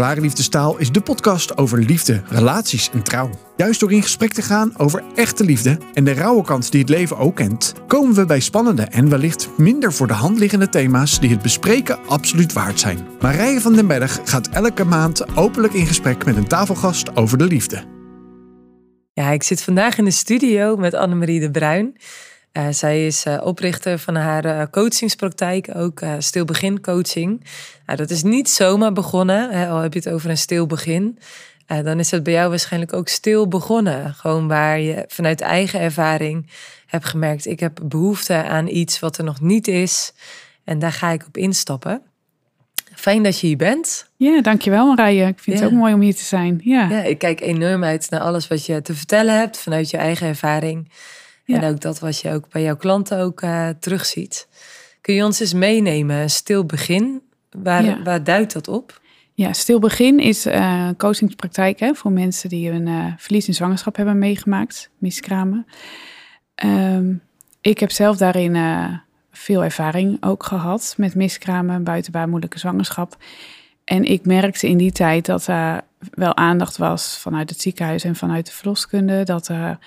Klare Liefdestaal is de podcast over liefde, relaties en trouw. Juist door in gesprek te gaan over echte liefde en de rauwe kant die het leven ook kent, komen we bij spannende en wellicht minder voor de hand liggende thema's die het bespreken absoluut waard zijn. Marije van den Berg gaat elke maand openlijk in gesprek met een tafelgast over de liefde. Ja, ik zit vandaag in de studio met Annemarie de Bruin. Uh, zij is uh, oprichter van haar uh, coachingspraktijk, ook stil begin coaching. Nou, dat is niet zomaar begonnen, hè, al heb je het over een stil begin. dan is het bij jou waarschijnlijk ook stil begonnen. Gewoon waar je vanuit eigen ervaring hebt gemerkt, ik heb behoefte aan iets wat er nog niet is. En daar ga ik op instappen. Fijn dat je hier bent. Ja, dankjewel Marije. Ik vind het ook mooi om hier te zijn. Ja. ja, ik kijk enorm uit naar alles wat je te vertellen hebt vanuit je eigen ervaring. En ook dat wat je ook bij jouw klanten ook uh, terugziet. Kun je ons eens meenemen, een stil begin, waar, waar duidt dat op? Ja, stil begin is uh, coachingspraktijk hè, voor mensen die een uh, verlies in zwangerschap hebben meegemaakt, miskramen. Um, ik heb zelf daarin veel ervaring ook gehad met miskramen, buitenbaarmoedelijke zwangerschap. En ik merkte in die tijd dat er wel aandacht was vanuit het ziekenhuis en vanuit de verloskunde. Dat er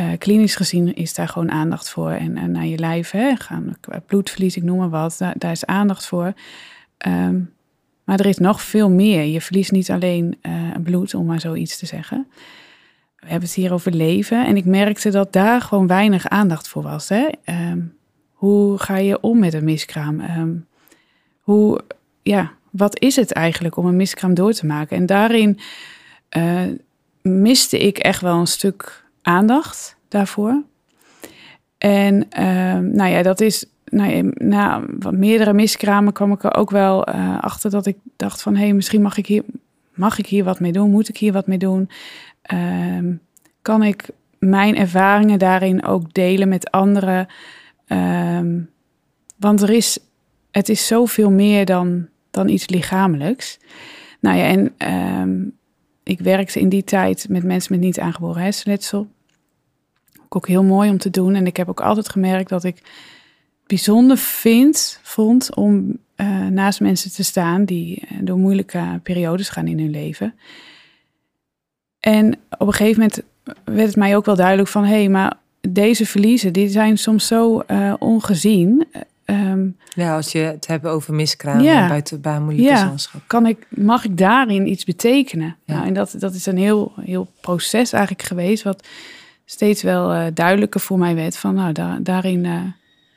uh, klinisch gezien is daar gewoon aandacht voor. En, en naar je lijf, hè, gaan, bloedverlies, ik noem maar wat, daar, is aandacht voor. Um, maar er is nog veel meer. Je verliest niet alleen uh, bloed, om maar zoiets te zeggen. We hebben het hier over leven. En ik merkte dat daar gewoon weinig aandacht voor was. Hè? Um, hoe ga je om met een miskraam? Um, hoe, ja, wat is het eigenlijk om een miskraam door te maken? En daarin uh, miste ik echt wel een stuk aandacht daarvoor. En ehm, nou ja, dat is. Nou, na meerdere miskramen kwam ik er ook wel uh, achter dat ik dacht van hé, hey, misschien mag ik hier, mag ik hier wat mee doen? Moet ik hier wat mee doen? Uh, kan ik mijn ervaringen daarin ook delen met anderen? Uh, want er is, het is zoveel meer dan, dan iets lichamelijks. Nou ja, en ehm, ik werkte in die tijd met mensen met niet aangeboren hersenletsel ook heel mooi om te doen. En ik heb ook altijd gemerkt dat ik bijzonder vind, vond om uh, naast mensen te staan die eh, door moeilijke periodes gaan in hun leven. En op een gegeven moment werd het mij ook wel duidelijk van, hé, hey, maar deze verliezen, die zijn soms zo uh, ongezien. Um, ja, als je het hebt over miskraam ja, buiten baarmoedelijke ja, kan ik, mag ik daarin iets betekenen? Ja. Nou, en dat, dat is een heel, heel proces eigenlijk geweest, wat steeds wel uh, duidelijker voor mij werd van nou, daar, daarin uh,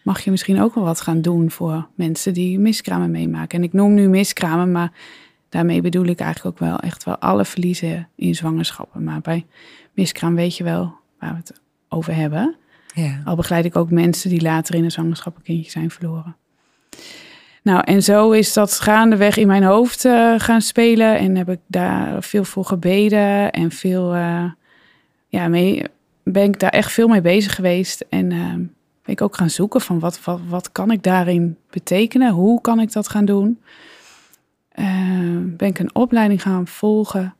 mag je misschien ook wel wat gaan doen voor mensen die miskramen meemaken. En ik noem nu miskramen, maar daarmee bedoel ik eigenlijk ook wel echt wel alle verliezen in zwangerschappen. Maar bij miskraam weet je wel waar we het over hebben. Ja. Al begeleid ik ook mensen die later in een zwangerschap een kindje zijn verloren. Nou, en zo is dat gaandeweg in mijn hoofd uh, gaan spelen. En heb ik daar veel voor gebeden en veel ja, mee, ben ik daar echt veel mee bezig geweest. En uh, ben ik ook gaan zoeken van wat, wat, wat kan ik daarin betekenen? Hoe kan ik dat gaan doen? Uh, ben ik een opleiding gaan volgen.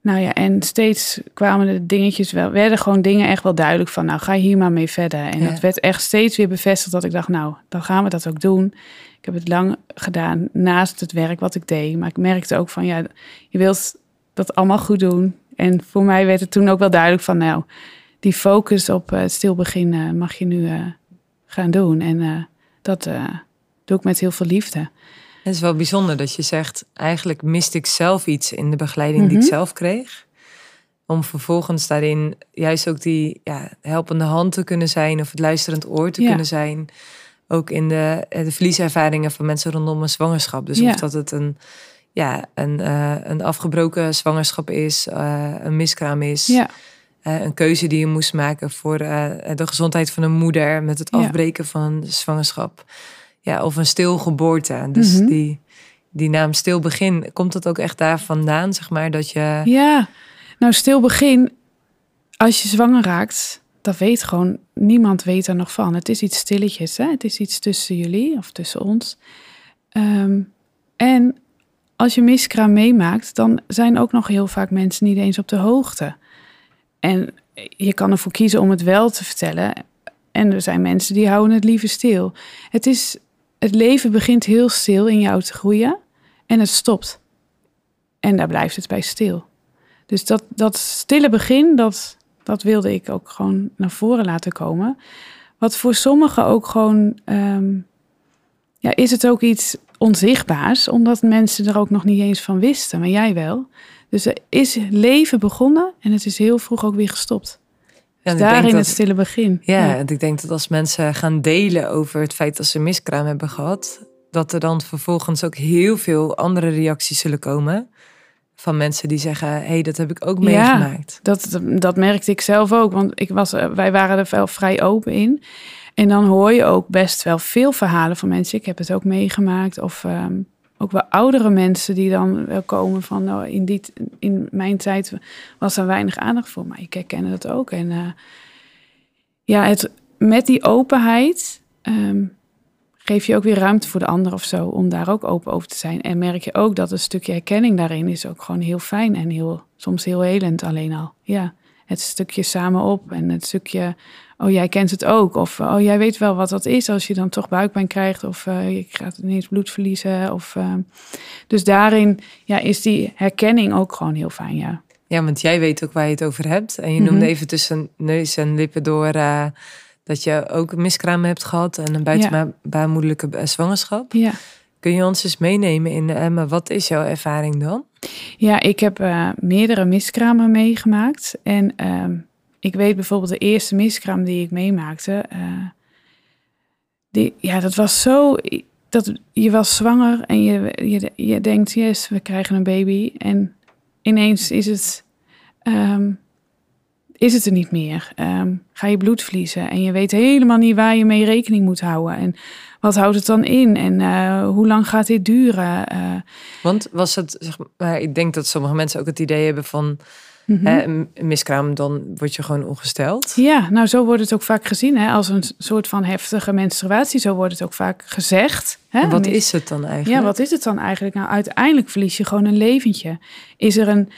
Nou ja, en steeds kwamen de dingetjes wel, werden gewoon dingen echt wel duidelijk van, nou ga je hier maar mee verder. En ja. dat werd echt steeds weer bevestigd dat ik dacht, nou, dan gaan we dat ook doen. Ik heb het lang gedaan naast het werk wat ik deed. Maar ik merkte ook van, ja, je wilt dat allemaal goed doen. En voor mij werd het toen ook wel duidelijk van, nou, die focus op het stil mag je nu uh, gaan doen. En uh, dat doe ik met heel veel liefde. Het is wel bijzonder dat je zegt, eigenlijk miste ik zelf iets in de begeleiding die ik mhm. zelf kreeg. Om vervolgens daarin juist ook die ja, helpende hand te kunnen zijn of het luisterend oor te kunnen zijn. Ook in de, de verlieservaringen van mensen rondom een zwangerschap. Dus ja. of dat het een ja, een, uh, een afgebroken zwangerschap is, uh, een miskraam is. Ja. Uh, een keuze die je moest maken voor de gezondheid van een moeder met het afbreken ja. van zwangerschap. Ja, of een stilgeboorte. Dus mm -hmm. die, die naam stil begin, komt dat ook echt daar vandaan, zeg maar, dat je... Ja, nou stil begin, als je zwanger raakt, dat weet gewoon, niemand weet er nog van. Het is iets stilletjes, hè? het is iets tussen jullie of tussen ons. Um, en als je miskraam meemaakt, dan zijn ook nog heel vaak mensen niet eens op de hoogte. En je kan ervoor kiezen om het wel te vertellen. En er zijn mensen die houden het liever stil. Het, is, het leven begint heel stil in jou te groeien en het stopt. En daar blijft het bij stil. Dus dat, dat stille begin, dat, dat wilde ik ook gewoon naar voren laten komen. Wat voor sommigen ook gewoon, ehm, ja, is het ook iets onzichtbaars, omdat mensen er ook nog niet eens van wisten, maar jij wel. Dus er is leven begonnen en het is heel vroeg ook weer gestopt. Ja, Dus daarin het stille begin. Ja, en ik denk dat als mensen gaan delen over het feit dat ze miskraam hebben gehad, dat er dan vervolgens ook heel veel andere reacties zullen komen. Van mensen die zeggen, hé, hey, dat heb ik ook Ja. meegemaakt. Dat, dat merkte ik zelf ook, want ik was, eh, wij waren er wel vrij open in. En dan hoor je ook best wel veel verhalen van mensen. Ik heb het ook meegemaakt. Of ehm, ook wel oudere mensen die dan wel komen van... Nou, in, die, in mijn tijd was er weinig aandacht voor. Maar ik herkende dat ook. En eh, ja, het, met die openheid ehm, geef je ook weer ruimte voor de ander of zo... om daar ook open over te zijn. En merk je ook dat een stukje herkenning daarin is ook gewoon heel fijn... en heel, soms heel helend alleen al. Ja, het stukje samen op en het stukje... Oh, jij kent het ook. Of oh, jij weet wel wat dat is als je dan toch buikpijn krijgt. Of eh, je gaat ineens bloed verliezen. Of, eh, dus daarin ja, is die herkenning ook gewoon heel fijn, ja. Ja, want jij weet ook waar je het over hebt. En je noemde Mhm. even tussen neus en lippen door eh, dat je ook een miskraam hebt gehad en een buitenbaarmoedelijke eh, zwangerschap. Ja, Kun je ons eens meenemen in, eh, maar wat is jouw ervaring dan? ja ik heb eh, meerdere miskramen meegemaakt. En ehm, ik weet bijvoorbeeld de eerste miskraam die ik meemaakte. eh, die, ja, dat was zo... Dat, je was zwanger en je, je, je denkt, yes, we krijgen een baby. En ineens is het, ehm, is het er niet meer. Ehm, ga je bloed verliezen en je weet helemaal niet waar je mee rekening moet houden. En wat houdt het dan in en eh, hoe lang gaat dit duren? Eh, Want was het, zeg maar, ik denk dat sommige mensen ook het idee hebben van hè, een miskraam, dan word je gewoon ongesteld. Ja, nou zo wordt het ook vaak gezien hè, als een soort van heftige menstruatie. Zo wordt het ook vaak gezegd. Hè? Wat is het dan eigenlijk? Ja, wat is het dan eigenlijk? Nou, uiteindelijk verlies je gewoon een leventje. Is er een,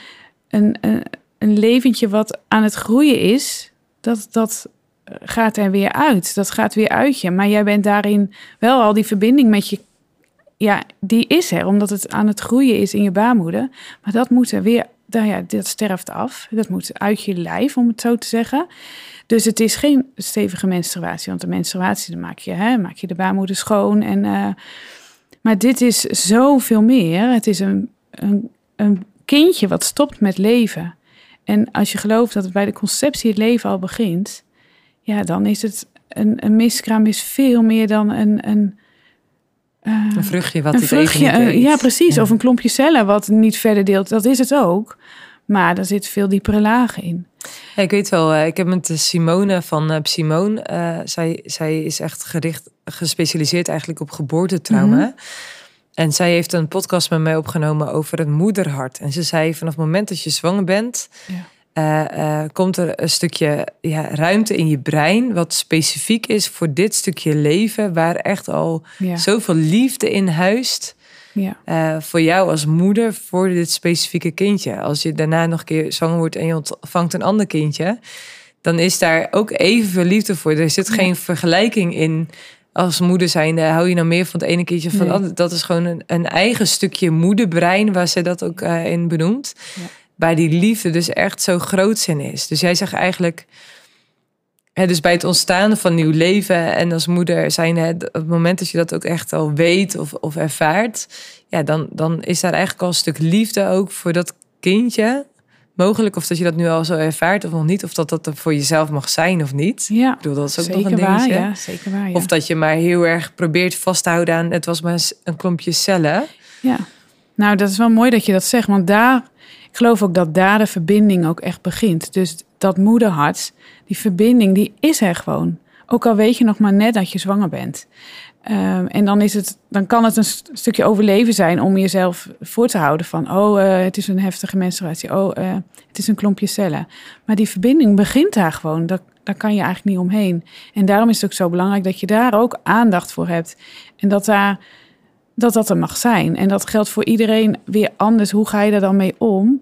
een, een, een leventje wat aan het groeien is, dat, dat gaat er weer uit. Dat gaat weer uit je. Maar jij bent daarin wel al die verbinding met je. Ja, die is er, omdat het aan het groeien is in je baarmoeder. Maar dat moet er weer, nou ja, dat sterft af. Dat moet uit je lijf, om het zo te zeggen. Dus het is geen stevige menstruatie. Want de menstruatie, dan maak je, hè, maak je de baarmoeder schoon. En, eh, maar dit is zoveel meer. Het is een, een, een kindje wat stopt met leven. En als je gelooft dat het bij de conceptie het leven al begint, ja, dan is het een, een miskraam is veel meer dan een. een eh, Een vruchtje wat een het even vruchtje, eet. ja, precies. Ja. Of een klompje cellen wat niet verder deelt. Dat is het ook. Maar er zit veel diepere lagen in. Ja, ik weet wel, eh, ik heb met Simone van eh Simone. eh, zij, zij is echt gericht, gespecialiseerd eigenlijk op geboortetrauma. Mhm. En zij heeft een podcast met mij opgenomen over het moederhart. En ze zei, vanaf het moment dat je zwanger bent... Ja. Eh, eh, komt er een stukje ja, ruimte in je brein... wat specifiek is voor dit stukje leven... waar echt al Ja, zoveel liefde in huist... ja. eh, voor jou als moeder voor dit specifieke kindje. Als je daarna nog een keer zwanger wordt en je ontvangt een ander kindje, dan is daar ook evenveel liefde voor. Er zit geen vergelijking in. Als moeder zijnde, hou je nou meer van het ene kindje van het Nee. andere? Dat is gewoon een, een eigen stukje moederbrein waar ze dat ook in benoemt. Waar die liefde dus echt zo groot in is. Dus jij zegt eigenlijk, hè, dus bij het ontstaan van nieuw leven en als moeder zijn het, op het moment dat je dat ook echt al weet of, of ervaart, ja, dan, dan is daar eigenlijk al een stuk liefde ook voor dat kindje mogelijk. Of dat je dat nu al zo ervaart of nog niet. Of dat dat er voor jezelf mag zijn of niet. ja. Ik bedoel, dat is ook nog een waar. dingetje. Ja, zeker waar. Ja. Of dat je maar heel erg probeert vast te houden aan... het was maar een klompje cellen. Ja, nou dat is wel mooi dat je dat zegt, want daar, ik geloof ook dat daar de verbinding ook echt begint. Dus dat moederhart, die verbinding, die is er gewoon. Ook al weet je nog maar net dat je zwanger bent. Ehm, en dan, is het, dan kan het een st- stukje overleven zijn om jezelf voor te houden van, oh, eh, het is een heftige menstruatie, oh, eh, het is een klompje cellen. Maar die verbinding begint daar gewoon, daar, daar kan je eigenlijk niet omheen. En daarom is het ook zo belangrijk dat je daar ook aandacht voor hebt. En dat daar dat dat er mag zijn. En dat geldt voor iedereen weer anders. Hoe ga je daar dan mee om?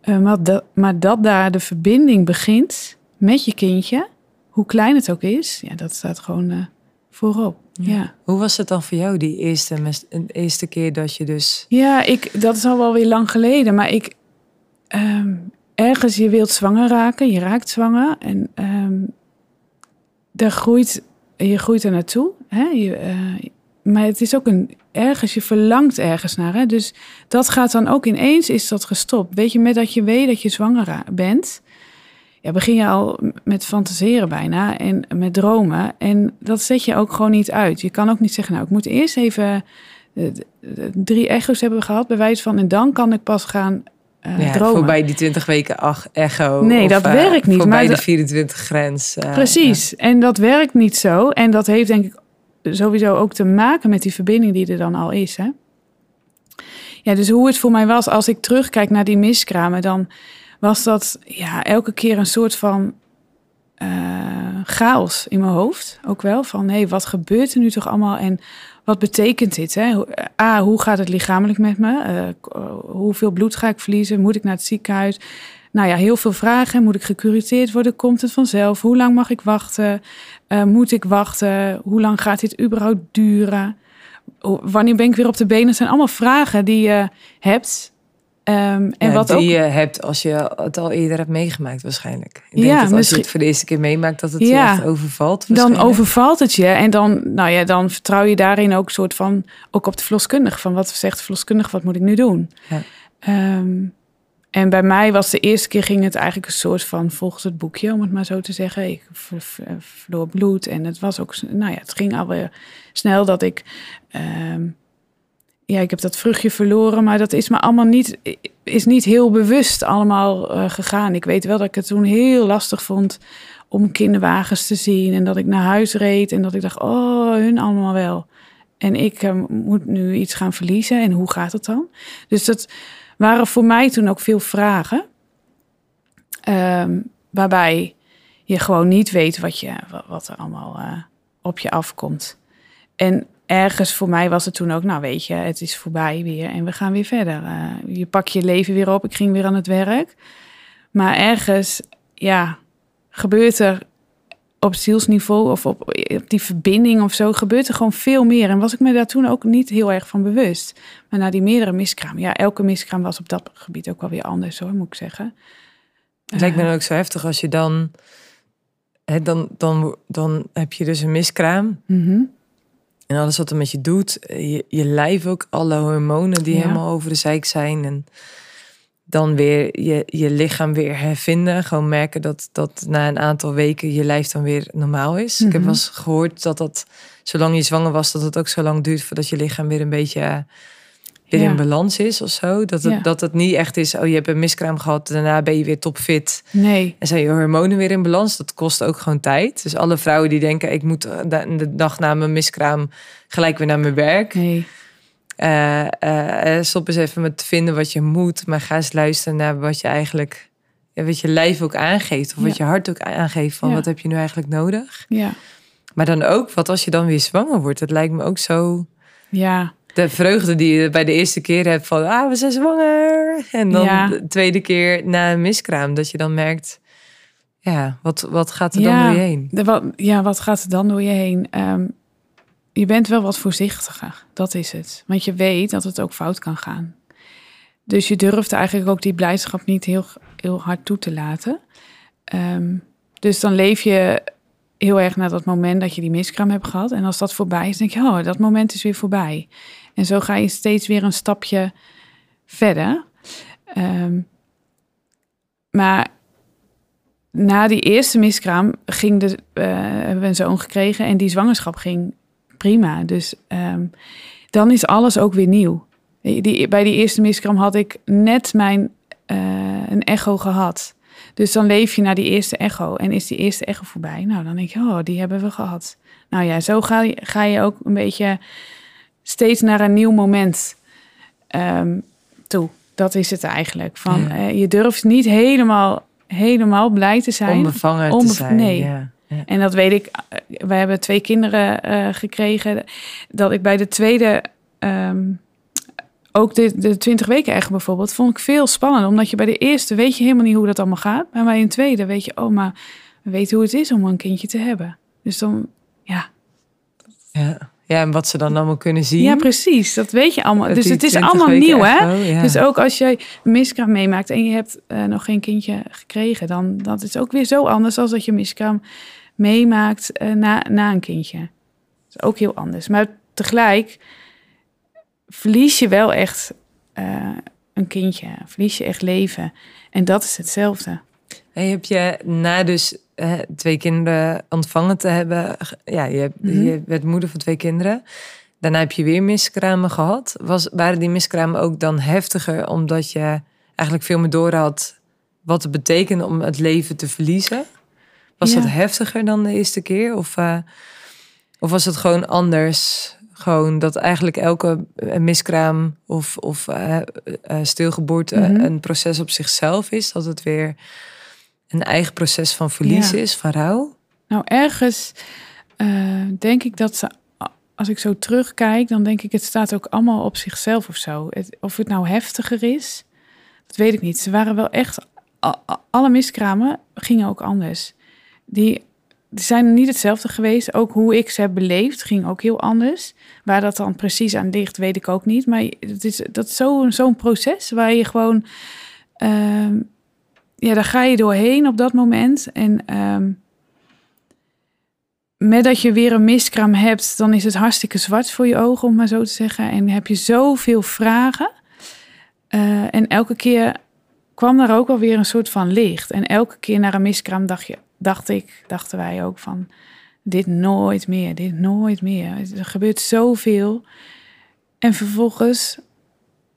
Eh, maar, dat, maar dat daar de verbinding begint met je kindje, hoe klein het ook is, ja, dat staat gewoon, eh, voorop. Ja. Hoe was het dan voor jou die eerste, eerste keer dat je dus... Ja, ik, dat is al wel weer lang geleden. Maar ik, ehm, ergens, je wilt zwanger raken. Je raakt zwanger. En ehm daar groeit, je groeit er naartoe. Hè? Je, eh, maar het is ook een, ergens, je verlangt ergens naar. Hè? Dus dat gaat dan ook ineens, is dat gestopt. Weet je, met dat je weet dat je zwanger ra- bent... Ja, begin je al met fantaseren bijna en met dromen. En dat zet je ook gewoon niet uit. Je kan ook niet zeggen, nou, ik moet eerst even eh, drie echo's hebben we gehad, bij wijze van. En dan kan ik pas gaan eh, ja, dromen. voorbij die 20 weken ach, echo. Nee, of, dat eh, werkt niet, Voorbij maar de dat- 24 grens. eh, Precies. En dat werkt niet zo. En dat heeft denk ik sowieso ook te maken met die verbinding die er dan al is. Hè? Ja, dus hoe het voor mij was als ik terugkijk naar die miskramen, dan was dat ja, elke keer een soort van eh, chaos in mijn hoofd. Ook wel van, hé, wat gebeurt er nu toch allemaal en wat betekent dit? Hè? Hoe- A, hoe gaat het lichamelijk met me? Eh, eh, hoeveel bloed ga ik verliezen? Moet ik naar het ziekenhuis? Nou ja, heel veel vragen. Moet ik gecuriteerd worden? Komt het vanzelf? Hoe lang mag ik wachten? Eh, moet ik wachten? Hoe lang gaat dit überhaupt duren? Wanneer ben ik weer op de benen? Het zijn allemaal vragen die je hebt. Ehm, en ja, wat die ook je hebt als je het al eerder hebt meegemaakt waarschijnlijk. Ik denk Ja, dat als misschien- je het voor de eerste keer meemaakt, dat het je echt overvalt. dan overvalt het je. En dan, nou ja, dan vertrouw je daarin ook soort van, ook op de verloskundige. Van wat zegt de verloskundige, wat moet ik nu doen? Ja. Ehm, en bij mij was de eerste keer ging het eigenlijk een soort van volgens het boekje, om het maar zo te zeggen. Ik ver- ver- verloor bloed en het was ook, nou ja, het ging alweer snel dat ik, ehm, ja, ik heb dat vruchtje verloren, maar dat is me allemaal niet, is niet heel bewust allemaal eh, gegaan. Ik weet wel dat ik het toen heel lastig vond om kinderwagens te zien en dat ik naar huis reed en dat ik dacht, oh, hun allemaal wel. En ik eh, moet nu iets gaan verliezen en hoe gaat het dan? Dus dat waren voor mij toen ook veel vragen, Ehm, waarbij je gewoon niet weet wat, je, wat, er allemaal eh, op je afkomt. En ergens voor mij was het toen ook, nou weet je, het is voorbij weer en we gaan weer verder. Eh, je pak je leven weer op, ik ging weer aan het werk. Maar ergens, ja, gebeurt er op zielsniveau of op, op die verbinding of zo, gebeurt er gewoon veel meer. En was ik me daar toen ook niet heel erg van bewust. Maar na die meerdere miskramen, ja, elke miskraam was op dat gebied ook wel weer anders hoor, moet ik zeggen. Het lijkt me Eh, dan ook zo heftig als je dan, hè, dan, dan, dan heb je dus een miskraam. mhm. En alles wat er met je doet, je, je lijf ook, alle hormonen die Ja. helemaal over de zeik zijn. En dan weer je, je lichaam weer hervinden. Gewoon merken dat, dat na een aantal weken je lijf dan weer normaal is. Ik heb Mhm. wel eens gehoord dat dat, zolang je zwanger was, dat het ook zo lang duurt voordat je lichaam weer een beetje eh, weer Ja. in balans is of zo. Dat het, Ja. dat het niet echt is, oh je hebt een miskraam gehad, daarna ben je weer topfit. Nee, En zijn je hormonen weer in balans? Dat kost ook gewoon tijd. Dus alle vrouwen die denken, ik moet eh, de de dag na mijn miskraam gelijk weer naar mijn werk. nee. Eh, stop eens even met vinden wat je moet. Maar ga eens luisteren naar wat je eigenlijk, wat je lijf ook aangeeft. Of wat je hart ook aangeeft van Ja. wat heb je nu eigenlijk nodig. Ja, Maar dan ook, wat als je dan weer zwanger wordt? Het lijkt me ook zo... ja. De vreugde die je bij de eerste keer hebt van, ah, we zijn zwanger. En dan Ja. de tweede keer na een miskraam, dat je dan merkt, ja, wat, wat gaat er dan door je heen? De, wat, ja, wat gaat er dan door je heen? Ehm, je bent wel wat voorzichtiger, dat is het. Want je weet dat het ook fout kan gaan. Dus je durft eigenlijk ook die blijdschap niet heel, heel hard toe te laten. Ehm, dus dan leef je heel erg naar dat moment dat je die miskraam hebt gehad. En als dat voorbij is, denk je, oh, dat moment is weer voorbij. En zo ga je steeds weer een stapje verder. Ehm, maar na die eerste miskraam ging de, eh, hebben we een zoon gekregen en die zwangerschap ging prima. Dus ehm, dan is alles ook weer nieuw. Die, bij die eerste miskraam had ik net mijn eh, een echo gehad. Dus dan leef je naar die eerste echo en is die eerste echo voorbij. Nou, dan denk je, oh, die hebben we gehad. Nou ja, zo ga je, ga je ook een beetje steeds naar een nieuw moment ehm, toe. Dat is het eigenlijk. Van, Ja. eh, je durft niet helemaal, helemaal blij te zijn. Onbevangen te zijn. nee. Ja. Ja. En dat weet ik. eh, We hebben twee kinderen eh, gekregen. Dat ik bij de tweede. ehm, ook de, de 20 weken echt bijvoorbeeld, vond ik veel spannender. Omdat je bij de eerste weet je helemaal niet hoe dat allemaal gaat. Maar bij een tweede weet je, oh, maar we weten hoe het is om een kindje te hebben. Dus dan, ja, Ja. ja, en wat ze dan allemaal kunnen zien. Ja, precies. Dat weet je allemaal. Dat dus het is 20 allemaal nieuw, hè? ja. Dus ook als jij miskraam meemaakt en je hebt eh, nog geen kindje gekregen, dan dat is ook weer zo anders als dat je miskraam meemaakt eh, na, na een kindje. Dat is ook heel anders. Maar tegelijk verlies je wel echt eh, een kindje, verlies je echt leven. En dat is hetzelfde. En heb je na dus eh, twee kinderen ontvangen te hebben, ja, je, hebt, Mhm. je werd moeder van twee kinderen. Daarna heb je weer miskramen gehad. Was, waren die miskramen ook dan heftiger omdat je eigenlijk veel meer door had wat het betekende om het leven te verliezen? Was Ja. dat heftiger dan de eerste keer? Of, eh, of was het gewoon anders? Gewoon dat eigenlijk elke eh, miskraam of, of eh, stilgeboorte Mhm. een proces op zichzelf is. Dat het weer een eigen proces van verlies Ja. is, van rouw. Nou, ergens denk ik dat ze, als ik zo terugkijk, dan denk ik het staat ook allemaal op zichzelf of zo. Het, of het nou heftiger is, dat weet ik niet. Ze waren wel echt, alle miskramen gingen ook anders. Die, zijn niet hetzelfde geweest. Ook hoe ik ze heb beleefd ging ook heel anders. Waar dat dan precies aan ligt, weet ik ook niet. Maar het is, dat is zo- zo'n proces waar je gewoon... ehm, ja, daar ga je doorheen op dat moment. En ehm, met dat je weer een miskraam hebt, dan is het hartstikke zwart voor je ogen, om maar zo te zeggen. En heb je zoveel vragen. Eh, en elke keer kwam daar ook alweer een soort van licht. En elke keer naar een miskraam dacht, je, dacht ik, dachten wij ook van... dit nooit meer, dit nooit meer. Er gebeurt zoveel. En vervolgens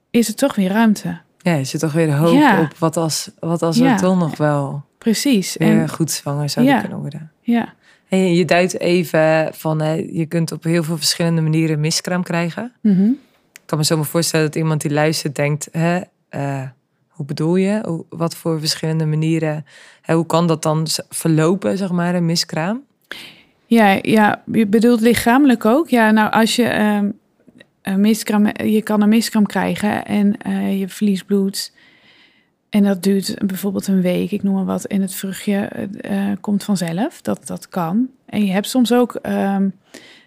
is er toch weer ruimte. Ja, je zit toch weer de hoop Ja. op wat als, wat als Ja. we toch nog wel Precies. En, goed zwanger zouden Ja. kunnen worden. ja, En je, duidt even van, eh, je kunt op heel veel verschillende manieren miskraam krijgen. mhm. Ik kan me zo maar voorstellen dat iemand die luistert denkt, hè, eh, hoe bedoel je? Wat voor verschillende manieren, hoe kan dat dan verlopen, zeg maar, een miskraam? Ja, ja, je bedoelt lichamelijk ook. Ja, nou als je ehm, een miskraam, je kan een miskraam krijgen en eh, je verliest bloed. En dat duurt bijvoorbeeld een week, ik noem maar wat. En het vruchtje eh, eh, komt vanzelf. Dat, dat kan. En je hebt soms ook ehm,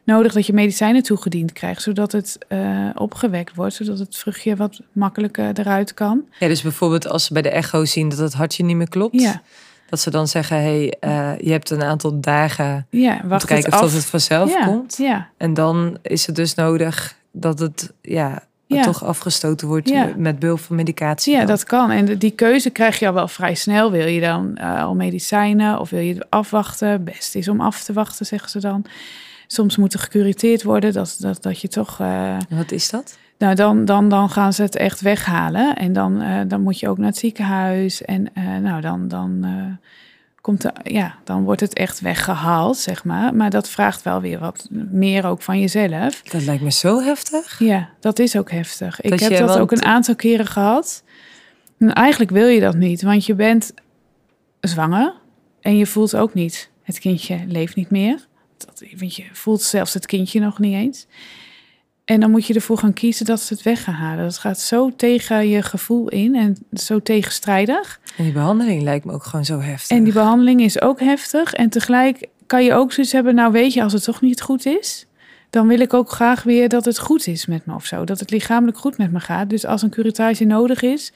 nodig dat je medicijnen toegediend krijgt, zodat het eh, opgewekt wordt, zodat het vruchtje wat makkelijker eruit kan. Ja, dus bijvoorbeeld als ze bij de echo zien dat het hartje niet meer klopt. Ja, Dat ze dan zeggen, hey, eh, je hebt een aantal dagen ja om wacht te kijken het of dat het vanzelf ja, komt. Ja, En dan is het dus nodig dat het ja, Ja. toch afgestoten wordt Ja. met behulp van medicatie. Ja, dan. dat kan. En die keuze krijg je al wel vrij snel. Wil je dan eh, al medicijnen of wil je afwachten? Best is om af te wachten, zeggen ze dan. Soms moet er gecuriteerd worden, dat, dat, dat je toch... eh, Wat is dat? nou, dan, dan, dan gaan ze het echt weghalen. En dan, eh, dan moet je ook naar het ziekenhuis. En eh, nou, dan, dan, komt ja, dan wordt het echt weggehaald, zeg maar. Maar dat vraagt wel weer wat meer ook van jezelf. Dat lijkt me zo heftig. Ja, dat is ook heftig. Ik heb dat want- ook een aantal keren gehad. En eigenlijk wil je dat niet, want je bent zwanger en je voelt ook niet, het kindje leeft niet meer. Dat, want je voelt zelfs het kindje nog niet eens. En dan moet je ervoor gaan kiezen dat ze het weg gaan halen. Dat gaat zo tegen je gevoel in en zo tegenstrijdig. En die behandeling lijkt me ook gewoon zo heftig. En die behandeling is ook heftig. En tegelijk kan je ook zoiets hebben, nou weet je, als het toch niet goed is, dan wil ik ook graag weer dat het goed is met me of zo. Dat het lichamelijk goed met me gaat. Dus als een curatage nodig is,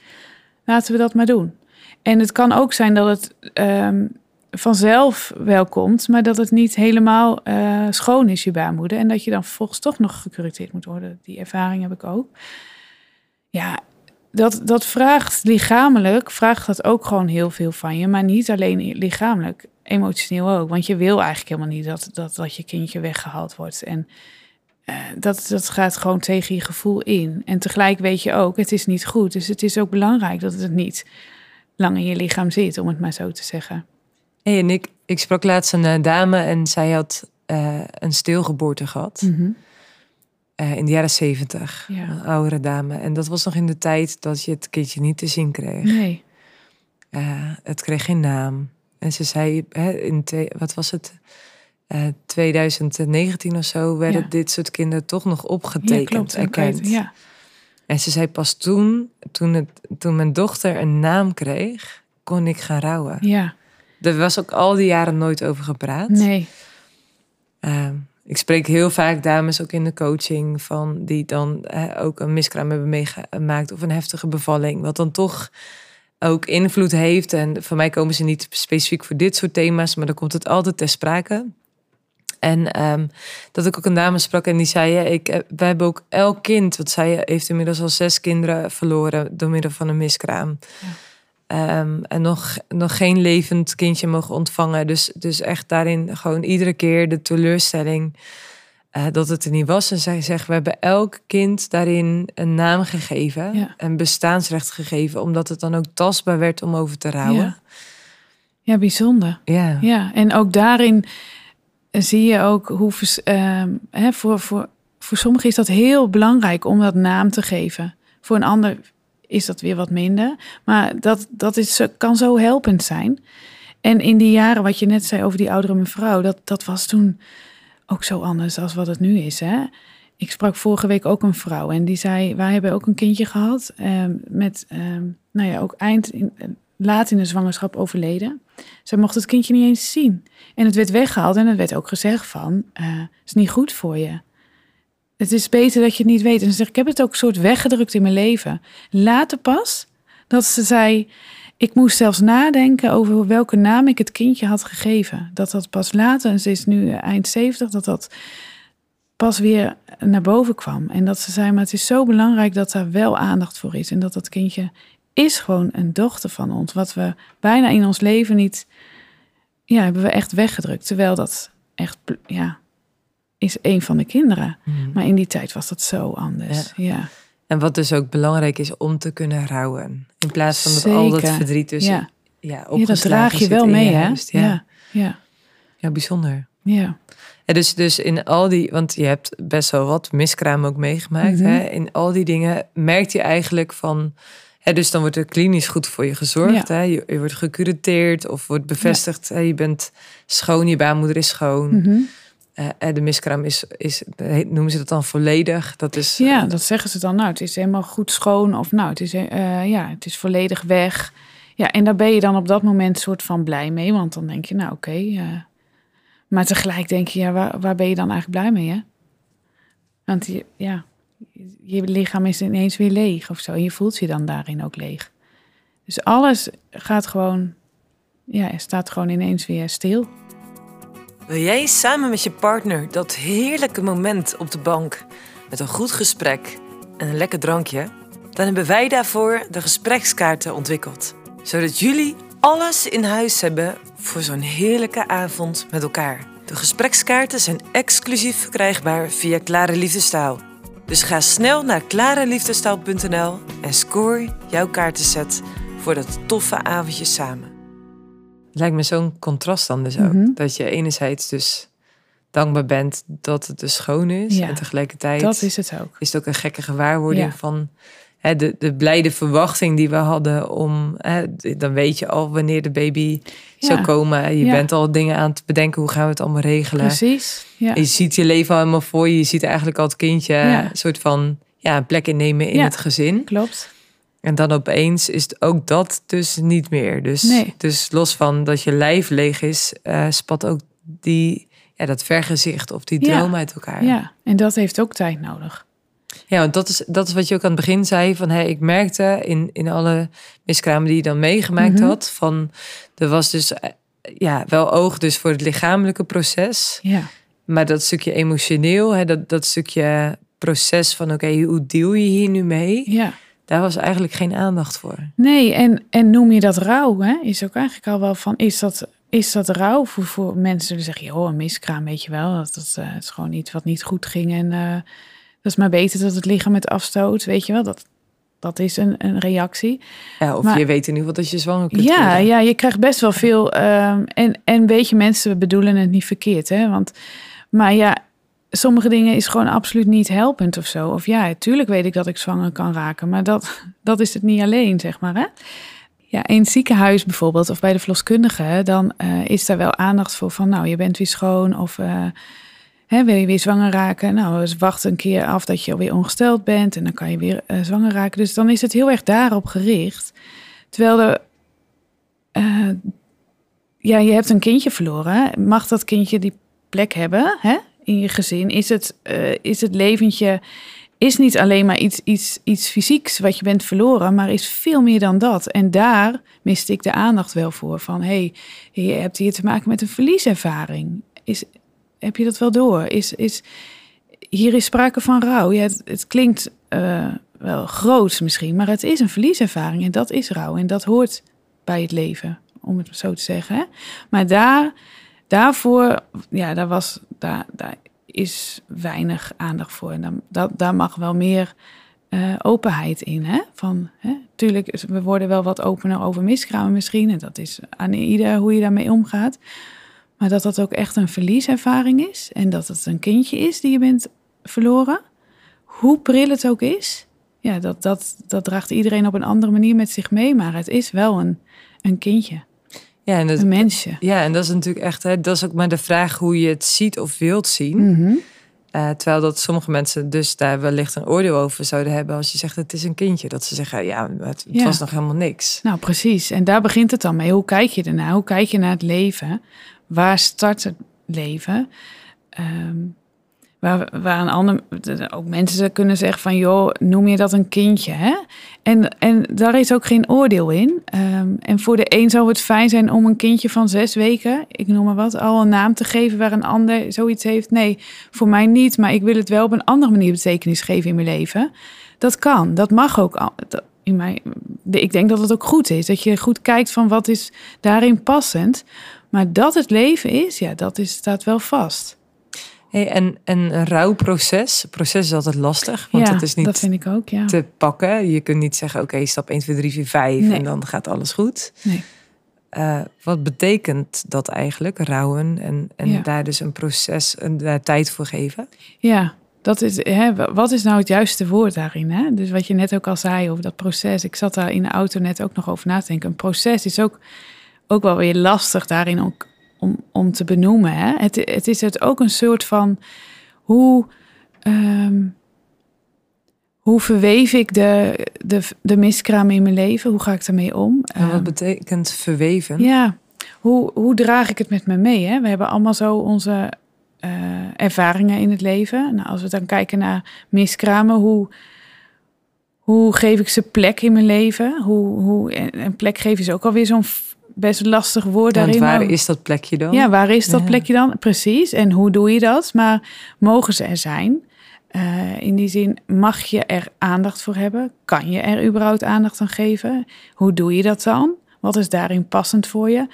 laten we dat maar doen. En het kan ook zijn dat het ehm, vanzelf wel komt, maar dat het niet helemaal eh, schoon is, je baarmoeder. En dat je dan vervolgens toch nog gecureerd moet worden. Die ervaring heb ik ook. Ja, dat, dat vraagt lichamelijk, vraagt dat ook gewoon heel veel van je. Maar niet alleen lichamelijk, emotioneel ook. Want je wil eigenlijk helemaal niet dat, dat, dat je kindje weggehaald wordt. En eh, dat, dat gaat gewoon tegen je gevoel in. En tegelijk weet je ook, het is niet goed. Dus het is ook belangrijk dat het niet lang in je lichaam zit, om het maar zo te zeggen. Hey, en ik, ik sprak laatst een eh, dame en zij had eh, een stilgeboorte gehad. eh, in de jaren zeventig. Ja. Een oudere dame. En dat was nog in de tijd dat je het kindje niet te zien kreeg. Nee. Het kreeg geen naam. En ze zei, hè, in wat was het? Eh 2019 of zo werden Ja. dit soort kinderen toch nog Ja, opgetekend, klopt. erkend. Ja. En ze zei pas toen, toen, het, toen mijn dochter een naam kreeg, kon ik gaan rouwen. ja, Er was ook al die jaren nooit over gepraat. nee. Ehm, Ik spreek heel vaak dames ook in de coaching van die dan ook een miskraam hebben meegemaakt of een heftige bevalling, wat dan toch ook invloed heeft. En voor mij komen ze niet specifiek voor dit soort thema's, maar dan komt het altijd ter sprake. En ehm, dat ik ook een dame sprak en die zei: ja, ik, eh, Wij hebben ook elk kind, want zij heeft inmiddels al zes kinderen verloren door middel van een miskraam. Ja. Ehm, en nog, nog geen levend kindje mogen ontvangen. Dus, dus echt daarin gewoon iedere keer de teleurstelling uh, dat het er niet was. En zij zegt, we hebben elk kind daarin een naam gegeven. Ja. Een bestaansrecht gegeven. Omdat het dan ook tastbaar werd om over te rouwen. Ja, ja bijzonder. Ja. ja. En ook daarin zie je ook hoe... Uh, hè, voor, voor, voor sommigen is dat heel belangrijk om dat naam te geven. Voor een ander is dat weer wat minder. Maar dat, dat is, kan zo helpend zijn. En in die jaren, wat je net zei over die oudere mevrouw, dat, dat was toen ook zo anders als wat het nu is. Hè? Ik sprak vorige week ook een vrouw en die zei: Wij hebben ook een kindje gehad. Um, met, um, nou ja, ook eind, in, laat in de zwangerschap overleden. Zij mocht het kindje niet eens zien. En het werd weggehaald en het werd ook gezegd: van, uh, is niet goed voor je. Het is beter dat je het niet weet. En ze zegt, ik heb het ook een soort weggedrukt in mijn leven. Later pas dat ze zei, ik moest zelfs nadenken over welke naam ik het kindje had gegeven. Dat dat pas later, en ze is nu eind 70, dat dat pas weer naar boven kwam. En dat ze zei, maar het is zo belangrijk dat daar wel aandacht voor is. En dat dat kindje is gewoon een dochter van ons. Wat we bijna in ons leven niet, ja, hebben we echt weggedrukt. Terwijl dat echt, ja, is een van de kinderen. Mhm. Maar in die tijd was dat zo anders. Ja. En wat dus ook belangrijk is om te kunnen rouwen. In plaats van dat al dat verdriet dus ja. Ja, ja, dat draag je wel mee, hè? Ja. ja. Ja. bijzonder. Ja. En dus, dus in al die, want je hebt best wel wat miskraam ook meegemaakt. Mhm. hè? In al die dingen merkt je eigenlijk van. Hè, dus dan wordt er klinisch goed voor je gezorgd. Hè? Je, je, wordt gecureteerd of wordt bevestigd. Hè? Je bent schoon, je baarmoeder is schoon. Mm uh, de miskraam is, is, noemen ze dat dan volledig? Dat is, ja, dat zeggen ze dan. Nou, het is helemaal goed schoon. Of nou, het is, uh, ja, het is volledig weg. Ja, en daar ben je dan op dat moment soort van blij mee. Want dan denk je, nou oké. Maar tegelijk denk je, ja, waar, waar ben je dan eigenlijk blij mee? Hè? Want je, ja, je lichaam is ineens weer leeg of zo. En je voelt je dan daarin ook leeg. Dus alles gaat gewoon, ja, staat gewoon ineens weer stil. Wil jij samen met je partner dat heerlijke moment op de bank met een goed gesprek en een lekker drankje? Dan hebben wij daarvoor de gesprekskaarten ontwikkeld. Zodat jullie alles in huis hebben voor zo'n heerlijke avond met elkaar. De gesprekskaarten zijn exclusief verkrijgbaar via Klare Liefdestaal. Dus ga snel naar klareliefdestaal.nl en score jouw kaartenset voor dat toffe avondje samen. Het lijkt me zo'n contrast dan dus ook. Mhm. Dat je enerzijds dus dankbaar bent dat het dus schoon is. en tegelijkertijd dat is, het ook. is het ook een gekke gewaarwording van hè, de, de blijde verwachting die we hadden om... Hè, dan weet je al wanneer de baby zou komen. Je bent al dingen aan het bedenken. Hoe gaan we het allemaal regelen? Precies. Je ziet je leven al helemaal voor je. Je ziet eigenlijk al het kindje een soort van ja, een plek innemen in het gezin. Klopt. En dan opeens is het ook dat dus niet meer. Dus, dus los van dat je lijf leeg is, uh, spat ook die, ja, dat vergezicht of die droom uit elkaar. Ja, en dat heeft ook tijd nodig. Ja, want dat is, dat is wat je ook aan het begin zei. Van, hey, ik merkte in, in alle miskramen die je dan meegemaakt mhm. had. Van, er was dus eh, ja, wel oog dus voor het lichamelijke proces. Ja. Maar dat stukje emotioneel, hè, dat, dat stukje proces van... oké, hoe deal je hier nu mee? Ja daar was eigenlijk geen aandacht voor. Nee, en, en noem je dat rouw? Hè? Is ook eigenlijk al wel van, is dat, is dat rouw voor, voor mensen die zeggen, joh, een miskraam, weet je wel, dat, dat uh, is gewoon iets wat niet goed ging en uh, dat is maar beter dat het lichaam met afstoot, weet je wel, dat, dat is een, een reactie. Ja, of je weet in ieder geval dat je zwanger kunt ja, Ja, je krijgt best wel veel, um, en, en weet je, mensen bedoelen het niet verkeerd, hè, want, maar ja, sommige dingen is gewoon absoluut niet helpend of zo. Of ja, tuurlijk weet ik dat ik zwanger kan raken, maar dat, dat is het niet alleen, zeg maar. Hè? Ja, in het ziekenhuis bijvoorbeeld, of bij de verloskundige, dan uh, is daar wel aandacht voor van, nou, je bent weer schoon of uh, hè, wil je weer zwanger raken? Nou, wacht een keer af dat je alweer ongesteld bent en dan kan je weer uh, zwanger raken. Dus dan is het heel erg daarop gericht. Terwijl de, ja, je hebt een kindje verloren. Mag dat kindje die plek hebben hè, in je gezin? Is het, uh, is het leventje is niet alleen maar iets, iets, iets fysieks wat je bent verloren, maar is veel meer dan dat. En daar miste ik de aandacht wel voor. Van hey, je hebt hier te maken met een verlieservaring. Is, heb je dat wel door? Is, is, hier is sprake van rouw. Ja, het, klinkt uh, wel groots misschien, maar het is een verlieservaring en dat is rouw. En dat hoort bij het leven, om het zo te zeggen. Maar daar, daarvoor, ja, daar was, daar, daar is weinig aandacht voor. En dan, dat, daar mag wel meer uh, openheid in. Hè? Van, hè? Tuurlijk, we worden wel wat opener over miskramen misschien. En dat is aan ieder hoe je daarmee omgaat. Maar dat dat ook echt een verlieservaring is. En dat het een kindje is die je bent verloren. Hoe pril het ook is. Ja, dat, dat, dat draagt iedereen op een andere manier met zich mee. Maar het is wel een, een kindje. Ja, en dat, een mensje. Ja, en dat is natuurlijk echt, hè, dat is ook maar de vraag hoe je het ziet of wilt zien. Mhm. Eh, terwijl dat sommige mensen dus daar wellicht een oordeel over zouden hebben als je zegt het is een kindje. Dat ze zeggen ja, het, was nog helemaal niks. Nou precies, en daar begint het dan mee. Hoe kijk je ernaar? Hoe kijk je naar het leven? Waar start het leven? Um, Waar, een ander, ook mensen kunnen zeggen van, joh, noem je dat een kindje? Hè? En, en daar is ook geen oordeel in. Ehm, en voor de een zou het fijn zijn om een kindje van zes weken, ik noem maar wat, al een naam te geven waar een ander zoiets heeft. Nee, voor mij niet, maar ik wil het wel op een andere manier betekenis geven in mijn leven. Dat kan, dat mag ook. In mijn, ik denk dat het ook goed is, dat je goed kijkt van wat is daarin passend. Maar dat het leven is, ja, dat is, staat wel vast. Hey, en, en een rouwproces, proces is altijd lastig, want ja, dat is niet dat vind ik ook, ja. te pakken. Je kunt niet zeggen, oké, stap 1, 2, 3, 4, 5 en dan gaat alles goed. Nee. Uh, wat betekent dat eigenlijk, rouwen en, en ja. daar dus een proces, en daar tijd voor geven? Ja, dat is, hè, wat is nou het juiste woord daarin? Hè? Dus wat je net ook al zei over dat proces. Ik zat daar in de auto net ook nog over na te denken. Een proces is ook, ook wel weer lastig daarin ook om, om te benoemen. Hè? Het, het is het ook een soort van hoe, um, hoe verweef ik de, de, de miskraam in mijn leven? Hoe ga ik daarmee om? En wat ehm, betekent verweven? Ja, hoe, hoe draag ik het met me mee? Hè? We hebben allemaal zo onze uh, ervaringen in het leven. Nou, als we dan kijken naar miskramen, hoe, hoe geef ik ze plek in mijn leven? Hoe, hoe, een plek geven is ook alweer zo'n best lastig woord Want daarin. waar is dat plekje dan? Ja, waar is dat plekje dan? Precies. En hoe doe je dat? Maar mogen ze er zijn? Uh, in die zin, mag je er aandacht voor hebben? Kan je er überhaupt aandacht aan geven? Hoe doe je dat dan? Wat is daarin passend voor je?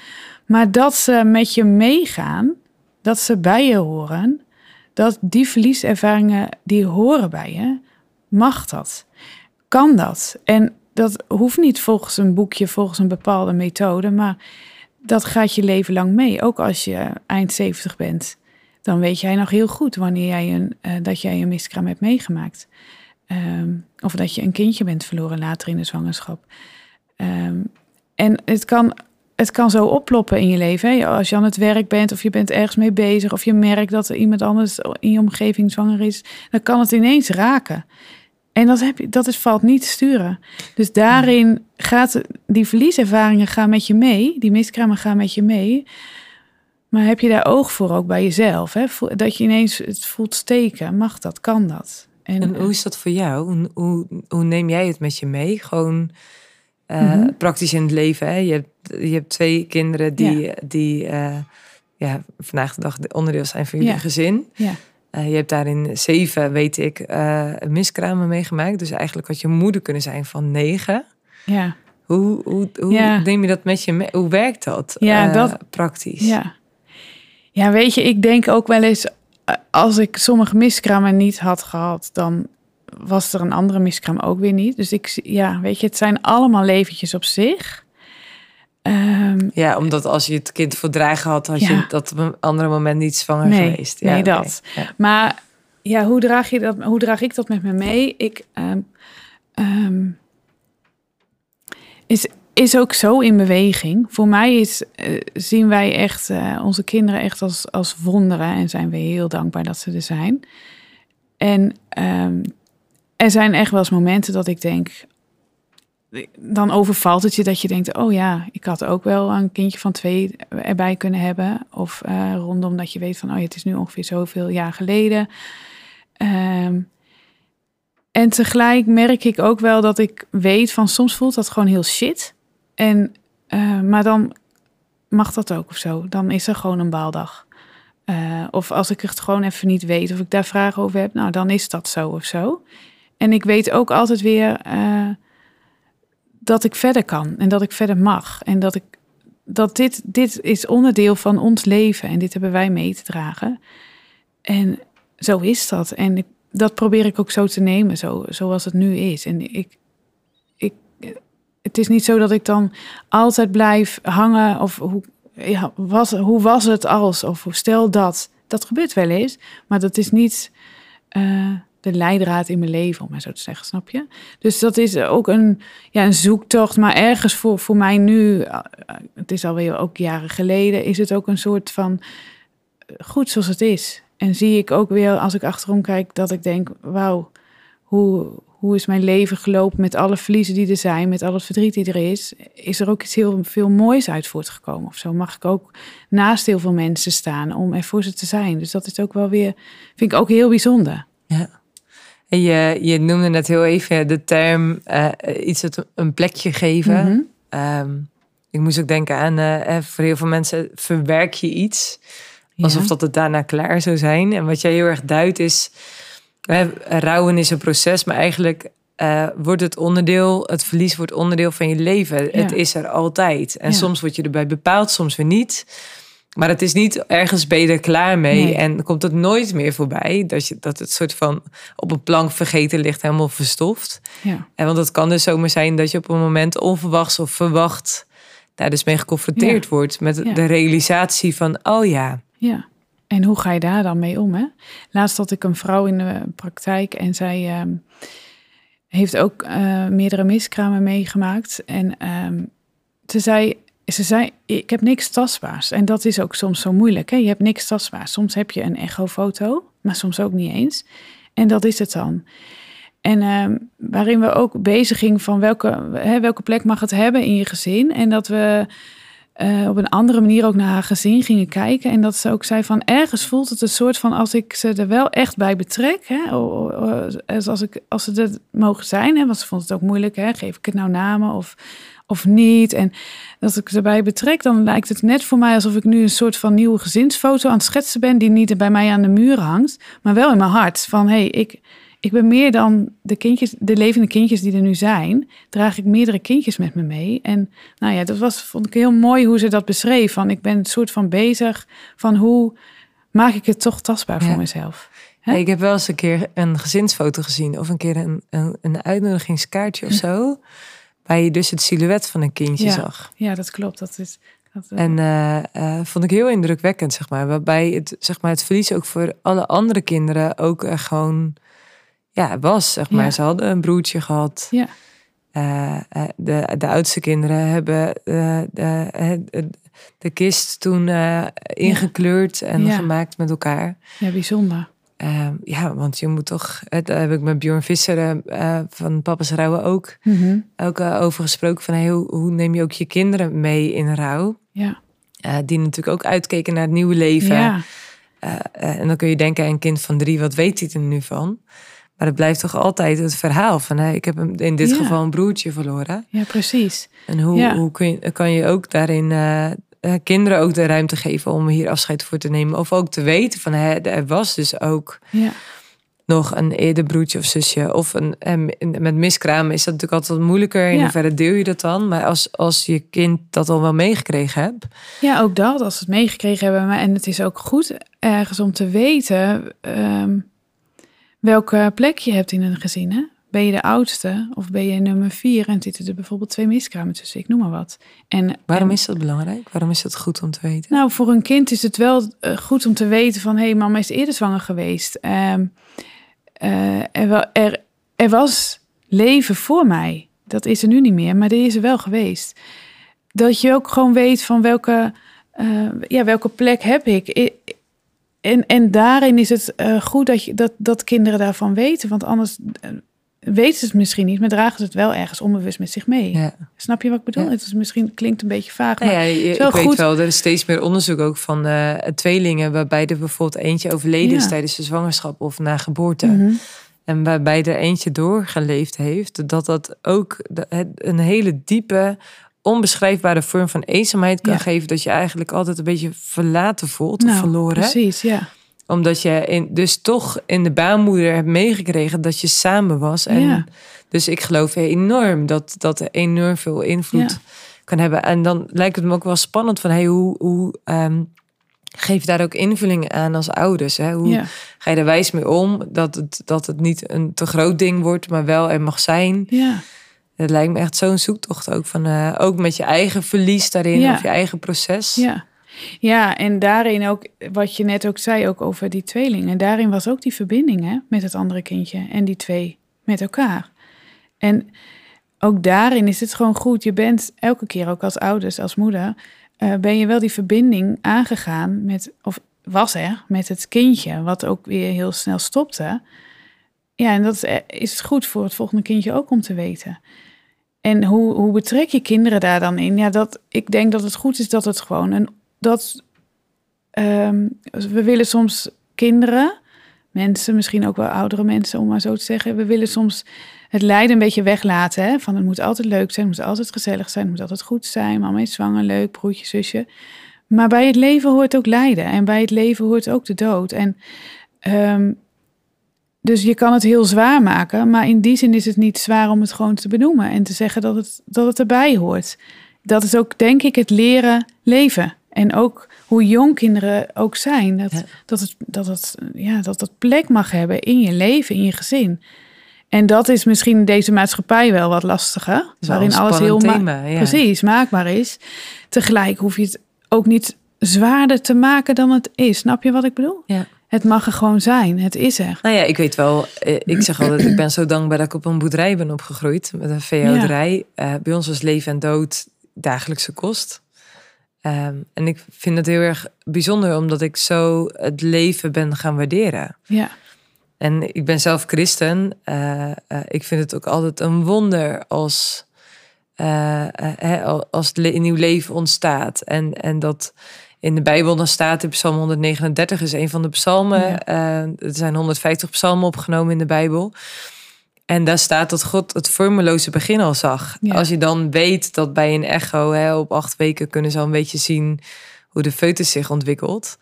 Maar dat ze met je meegaan, dat ze bij je horen, dat die verlieservaringen die horen bij je, mag dat? Kan dat? En dat hoeft niet volgens een boekje, volgens een bepaalde methode, maar dat gaat je leven lang mee. Ook als je eind 70 bent, dan weet jij nog heel goed wanneer jij een, uh, dat jij een miskraam hebt meegemaakt. Um, of dat je een kindje bent verloren later in de zwangerschap. Um, en het kan, het kan zo oploppen in je leven. Als je aan het werk bent of je bent ergens mee bezig of je merkt dat er iemand anders in je omgeving zwanger is, dan kan het ineens raken. En dat, heb je, dat is, valt niet te sturen. Dus daarin gaat die verlieservaringen gaan met je mee. Die miskramen gaan met je mee. Maar heb je daar oog voor ook bij jezelf? Hè? Dat je ineens het voelt steken. Mag dat? Kan dat? En, en hoe is dat voor jou? Hoe, hoe, neem jij het met je mee? Gewoon uh, praktisch in het leven. Hè? Je, hebt, je hebt twee kinderen die, ja. die uh, ja, vandaag de dag onderdeel zijn van jullie ja. gezin. Ja. Uh, je hebt daarin zeven, weet ik, uh, miskramen meegemaakt. Dus eigenlijk had je moeder kunnen zijn van negen. Ja. Hoe, hoe, hoe ja. neem je dat met je mee? Hoe werkt dat, ja, uh, dat praktisch? Ja. ja, weet je, ik denk ook wel eens... als ik sommige miskramen niet had gehad... dan was er een andere miskraam ook weer niet. Dus ik, ja, weet je, het zijn allemaal leventjes op zich... Um, ja, omdat als je het kind voor dreigen had, had ja. je dat op een andere moment niet zwanger nee, geweest. Ja, nee, okay. dat. Ja. Maar ja, hoe draag, je dat, hoe draag ik dat met me mee? Ik, um, um, is, is ook zo in beweging. Voor mij is, uh, zien wij echt uh, onze kinderen echt als, als wonderen en zijn we heel dankbaar dat ze er zijn. En er zijn echt wel eens momenten dat ik denk, dan overvalt het je dat je denkt: oh ja, ik had ook wel een kindje van twee erbij kunnen hebben. Of uh, rondom dat je weet van: oh het is nu ongeveer zoveel jaar geleden. Ehm, en tegelijk merk ik ook wel dat ik weet van soms voelt dat gewoon heel shit. En, uh, maar dan mag dat ook of zo. Dan is er gewoon een baaldag. Uh, of als ik het gewoon even niet weet of ik daar vragen over heb, nou dan is dat zo of zo. En ik weet ook altijd weer dat ik verder kan en dat ik verder mag. En dat, ik, dat dit, dit is onderdeel van ons leven en dit hebben wij mee te dragen. En zo is dat. En ik, dat probeer ik ook zo te nemen, zo, zoals het nu is. En ik, ik, het is niet zo dat ik dan altijd blijf hangen of hoe, ja, was, hoe was het als? Of stel dat. Dat gebeurt wel eens, maar dat is niet uh, de leidraad in mijn leven, om maar zo te zeggen, snap je? Dus dat is ook een, ja, een zoektocht, maar ergens voor, voor mij nu, uh, het is alweer ook jaren geleden, is het ook een soort van goed zoals het is. En zie ik ook weer, als ik achterom kijk, dat ik denk, wauw, hoe, hoe is mijn leven gelopen met alle verliezen die er zijn, met al het verdriet die er is, is er ook iets heel veel moois uit voortgekomen of zo. Mag ik ook naast heel veel mensen staan om er voor ze te zijn. Dus dat is ook wel weer, vind ik ook heel bijzonder. Ja. Je, je noemde net heel even de term uh, iets het een plekje geven. Mm -hmm. um, ik moest ook denken aan, uh, voor heel veel mensen verwerk je iets. Alsof ja. dat het daarna klaar zou zijn. En wat jij heel erg duidt is rouwen is een proces, maar eigenlijk uh, wordt het onderdeel, het verlies wordt onderdeel van je leven. Ja. Het is er altijd. En ja. soms word je erbij bepaald, soms weer niet. Maar het is niet ergens ben je er klaar mee nee. en komt het nooit meer voorbij. Dat, je, dat het soort van op een plank vergeten ligt, helemaal verstoft. Ja. En want het kan dus zomaar zijn dat je op een moment onverwachts of verwacht daar dus mee geconfronteerd ja. wordt. Met de realisatie van, oh ja. Ja. En hoe ga je daar dan mee om? Hè? Laatst had ik een vrouw in de praktijk en zij uh, heeft ook uh, meerdere miskramen meegemaakt. En uh, ze zei, ze zei, ik heb niks tastbaars. En dat is ook soms zo moeilijk. Hè? Je hebt niks tastbaars. Soms heb je een echofoto, maar soms ook niet eens. En dat is het dan. En ehm, waarin we ook bezig gingen van welke, hè, welke plek mag het hebben in je gezin. En dat we uh, op een andere manier ook naar haar gezin gingen kijken. En dat ze ook zei van ergens voelt het een soort van als ik ze er wel echt bij betrek. Hè, als, ik, als ze er mogen zijn. Hè, want ze vond het ook moeilijk. Hè, geef ik het nou namen of, of niet? En als ik ze erbij betrek, dan lijkt het net voor mij alsof ik nu een soort van nieuwe gezinsfoto aan het schetsen ben. Die niet bij mij aan de muur hangt, maar wel in mijn hart. Van hé, hey, ik ik ben meer dan de kindjes, de levende kindjes die er nu zijn, draag ik meerdere kindjes met me mee. En nou ja, dat was, vond ik heel mooi hoe ze dat beschreef. Van ik ben een soort van bezig van hoe maak ik het toch tastbaar voor mezelf. Ik heb wel eens een keer een gezinsfoto gezien of een keer een, een, een uitnodigingskaartje of zo. Waar je dus het silhouet van een kindje ja. zag. Ja, dat klopt. Dat is, dat, uh... En uh, uh, vond ik heel indrukwekkend, zeg maar. Waarbij het, zeg maar, het verlies ook voor alle andere kinderen ook gewoon ja, was, zeg maar. Ja. Ze hadden een broertje gehad. Ja. De, de oudste kinderen hebben de, de kist toen ingekleurd en gemaakt met elkaar. Ja, bijzonder. Ja, want je moet toch, daar heb ik met Bjorn Visser van Papa's Rouwen ook, mm -hmm. ook over gesproken. Van hey, hoe, hoe, neem je ook je kinderen mee in rouw? Ja. die natuurlijk ook uitkeken naar het nieuwe leven. Ja. en dan kun je denken, een kind van drie, wat weet hij er nu van? Maar het blijft toch altijd het verhaal van hè, ik heb in dit ja. geval een broertje verloren. Ja, precies. En hoe, ja. hoe kun je, kan je ook daarin uh, kinderen ook de ruimte geven om hier afscheid voor te nemen? Of ook te weten van hè, er was dus ook ja. nog een eerder broertje of zusje. Of een, en met miskramen is dat natuurlijk altijd wat moeilijker. In hoeverre deel je dat dan? Maar als, als je kind dat al wel meegekregen hebt. Ja, ook dat. Als ze het meegekregen hebben. Maar, en het is ook goed ergens om te weten. Um, welke plek je hebt in een gezin. Hè? Ben je de oudste of ben je nummer vier en zitten er bijvoorbeeld twee miskramen tussen, ik noem maar wat. En, Waarom en, is dat belangrijk? Waarom is dat goed om te weten? Nou, voor een kind is het wel uh, goed om te weten van, hé, hey, mama is eerder zwanger geweest. Um, uh, er, wel, er, er was leven voor mij. Dat is er nu niet meer, maar er is er wel geweest. Dat je ook gewoon weet van welke, uh, ja, welke plek heb ik. en, en daarin is het uh, goed dat, je, dat, dat kinderen daarvan weten. Want anders uh, weten ze het misschien niet, maar dragen ze het wel ergens onbewust met zich mee. Ja. Snap je wat ik bedoel? Ja. Het is misschien klinkt een beetje vaag, Nou maar ja, je- ik weet wel, er is steeds meer onderzoek ook van eh, tweelingen, waarbij er bijvoorbeeld eentje overleden is tijdens de zwangerschap of na geboorte. Mhm. En waarbij er eentje doorgeleefd heeft, dat dat ook een hele diepe, onbeschrijfbare vorm van eenzaamheid kan geven. Dat je eigenlijk altijd een beetje verlaten voelt of Nou, verloren. Precies, ja. Omdat je in, dus toch in de baarmoeder hebt meegekregen dat je samen was. En Ja. Dus ik geloof enorm dat dat enorm veel invloed Ja. kan hebben. En dan lijkt het me ook wel spannend van hey, hoe, hoe ehm, geef je daar ook invulling aan als ouders? Hè? Hoe ja. ga je er wijs mee om dat het, dat het niet een te groot ding wordt, maar wel er mag zijn? Ja. Het lijkt me echt zo'n zoektocht ook van eh, ook met je eigen verlies daarin Ja. of je eigen proces. Ja. Ja, en daarin ook, wat je net ook zei, ook over die tweelingen. Daarin was ook die verbinding hè, met het andere kindje en die twee met elkaar. En ook daarin is het gewoon goed. Je bent elke keer ook als ouders, als moeder, eh, ben je wel die verbinding aangegaan met, of was er, met het kindje, wat ook weer heel snel stopte. Ja, en dat is, goed voor het volgende kindje ook om te weten. En hoe, hoe betrek je kinderen daar dan in? Ja, dat, ik denk dat het goed is dat het gewoon een. Dat, ehm, we willen soms kinderen, mensen, misschien ook wel oudere mensen, om maar zo te zeggen. We willen soms het lijden een beetje weglaten. Hè? Van het moet altijd leuk zijn, het moet altijd gezellig zijn, het moet altijd goed zijn. Mama is zwanger, leuk, broertje, zusje. Maar bij het leven hoort ook lijden. En bij het leven hoort ook de dood. En ehm, dus je kan het heel zwaar maken, maar in die zin is het niet zwaar om het gewoon te benoemen en te zeggen dat het, dat het erbij hoort. Dat is ook, denk ik, het leren leven. En ook hoe jong kinderen ook zijn. Dat, Ja. dat, het, dat, het, ja, dat plek mag hebben in je leven, in je gezin. En dat is misschien deze maatschappij wel wat lastiger. Waarin alles heel ma-. Ja. precies maakbaar is. Tegelijk hoef je het ook niet zwaarder te maken dan het is. Snap je wat ik bedoel? Ja. Het mag er gewoon zijn. Het is er. Nou ja, ik weet wel. eh, Ik zeg altijd, ik ben zo dankbaar dat ik op een boerderij ben opgegroeid. Met een veehouderij. Eh, bij ons was leven en dood dagelijkse kost. Ehm, en ik vind het heel erg bijzonder omdat ik zo het leven ben gaan waarderen. Ja, En ik ben zelf christen. Eh, ik vind het ook altijd een wonder als, eh, hè, als het een nieuw leven ontstaat. En, en dat in de Bijbel dan staat in Psalm 139 is een van de psalmen. Ja. Er zijn 150 psalmen opgenomen in de Bijbel. En daar staat dat God het vormeloze begin al zag. Ja. Als je dan weet dat bij een echo hè, op acht weken kunnen ze al een beetje zien hoe de foetus zich ontwikkelt.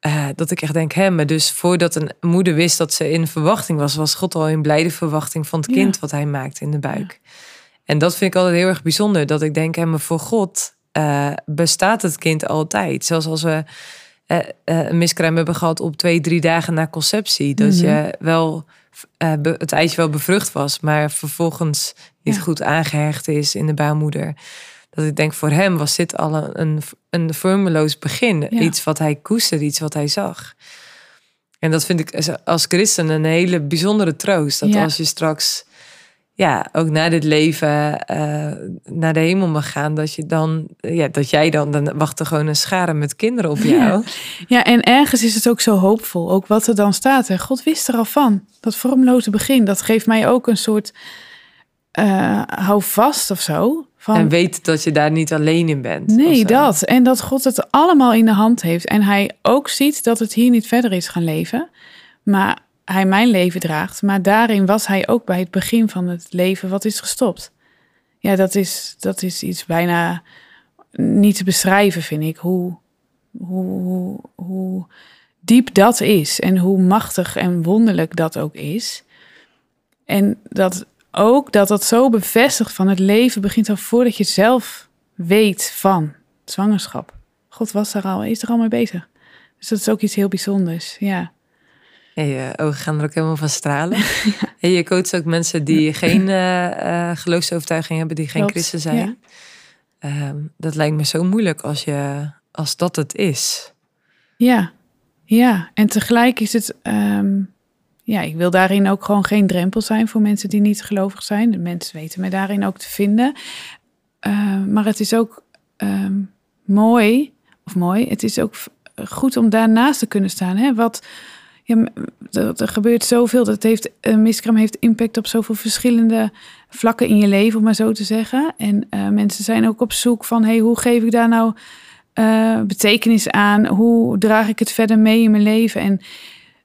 Eh, dat ik echt denk, hè, maar dus voordat een moeder wist dat ze in verwachting was, was God al in blijde verwachting van het Ja. kind wat hij maakt in de buik. En dat vind ik altijd heel erg bijzonder, dat ik denk, hè, maar voor God eh, bestaat het kind altijd. Zelfs als we eh, een miskraam hebben gehad op twee, drie dagen na conceptie, dat Mhm. je wel be- het eitje wel bevrucht was, maar vervolgens niet Ja. goed aangehecht is in de baarmoeder. Dat ik denk, voor hem was dit al een, een, een vormeloos begin. Ja. Iets wat hij koesterde, iets wat hij zag. En dat vind ik als christen een hele bijzondere troost. Dat Ja. als je straks, ja, ook na dit leven eh, naar de hemel mag gaan, dat je dan, ja, dat jij dan, dan wacht er gewoon een schare met kinderen op jou. Ja, en ergens is het ook zo hoopvol. Ook wat er dan staat. Hè. God wist er al van. Dat vormloze begin, dat geeft mij ook een soort eh hou vast of zo. Van, En weet dat je daar niet alleen in bent. nee, dat. En dat God het allemaal in de hand heeft. En hij ook ziet dat het hier niet verder is gaan leven. Maar hij mijn leven draagt. Maar daarin was hij ook bij het begin van het leven wat is gestopt. Ja, dat is, dat is iets bijna niet te beschrijven, vind ik. Hoe, hoe, hoe, diep dat is. En hoe machtig en wonderlijk dat ook is. En dat ook dat dat zo bevestigt van het leven begint al voordat je zelf weet van zwangerschap. God was daar al, is er al mee bezig. Dus dat is ook iets heel bijzonders. Ja, Ja, je ogen gaan er ook helemaal van stralen. En je coacht ook mensen die geen eh, geloofsovertuiging hebben, die geen Klopt, christen zijn. ja. Ehm, dat lijkt me zo moeilijk als, je, als dat het is. ja, ja. En tegelijk is het, ehm, ja, ik wil daarin ook gewoon geen drempel zijn voor mensen die niet gelovig zijn. De mensen weten mij daarin ook te vinden. Eh, maar het is ook ehm, mooi, of mooi, het is ook goed om daarnaast te kunnen staan. Hè? Wat, ja, er, er gebeurt zoveel. Dat heeft, uh, miskraam heeft impact op zoveel verschillende vlakken in je leven, om maar zo te zeggen. En eh, mensen zijn ook op zoek van, hey, hoe geef ik daar nou eh, betekenis aan? Hoe draag ik het verder mee in mijn leven? En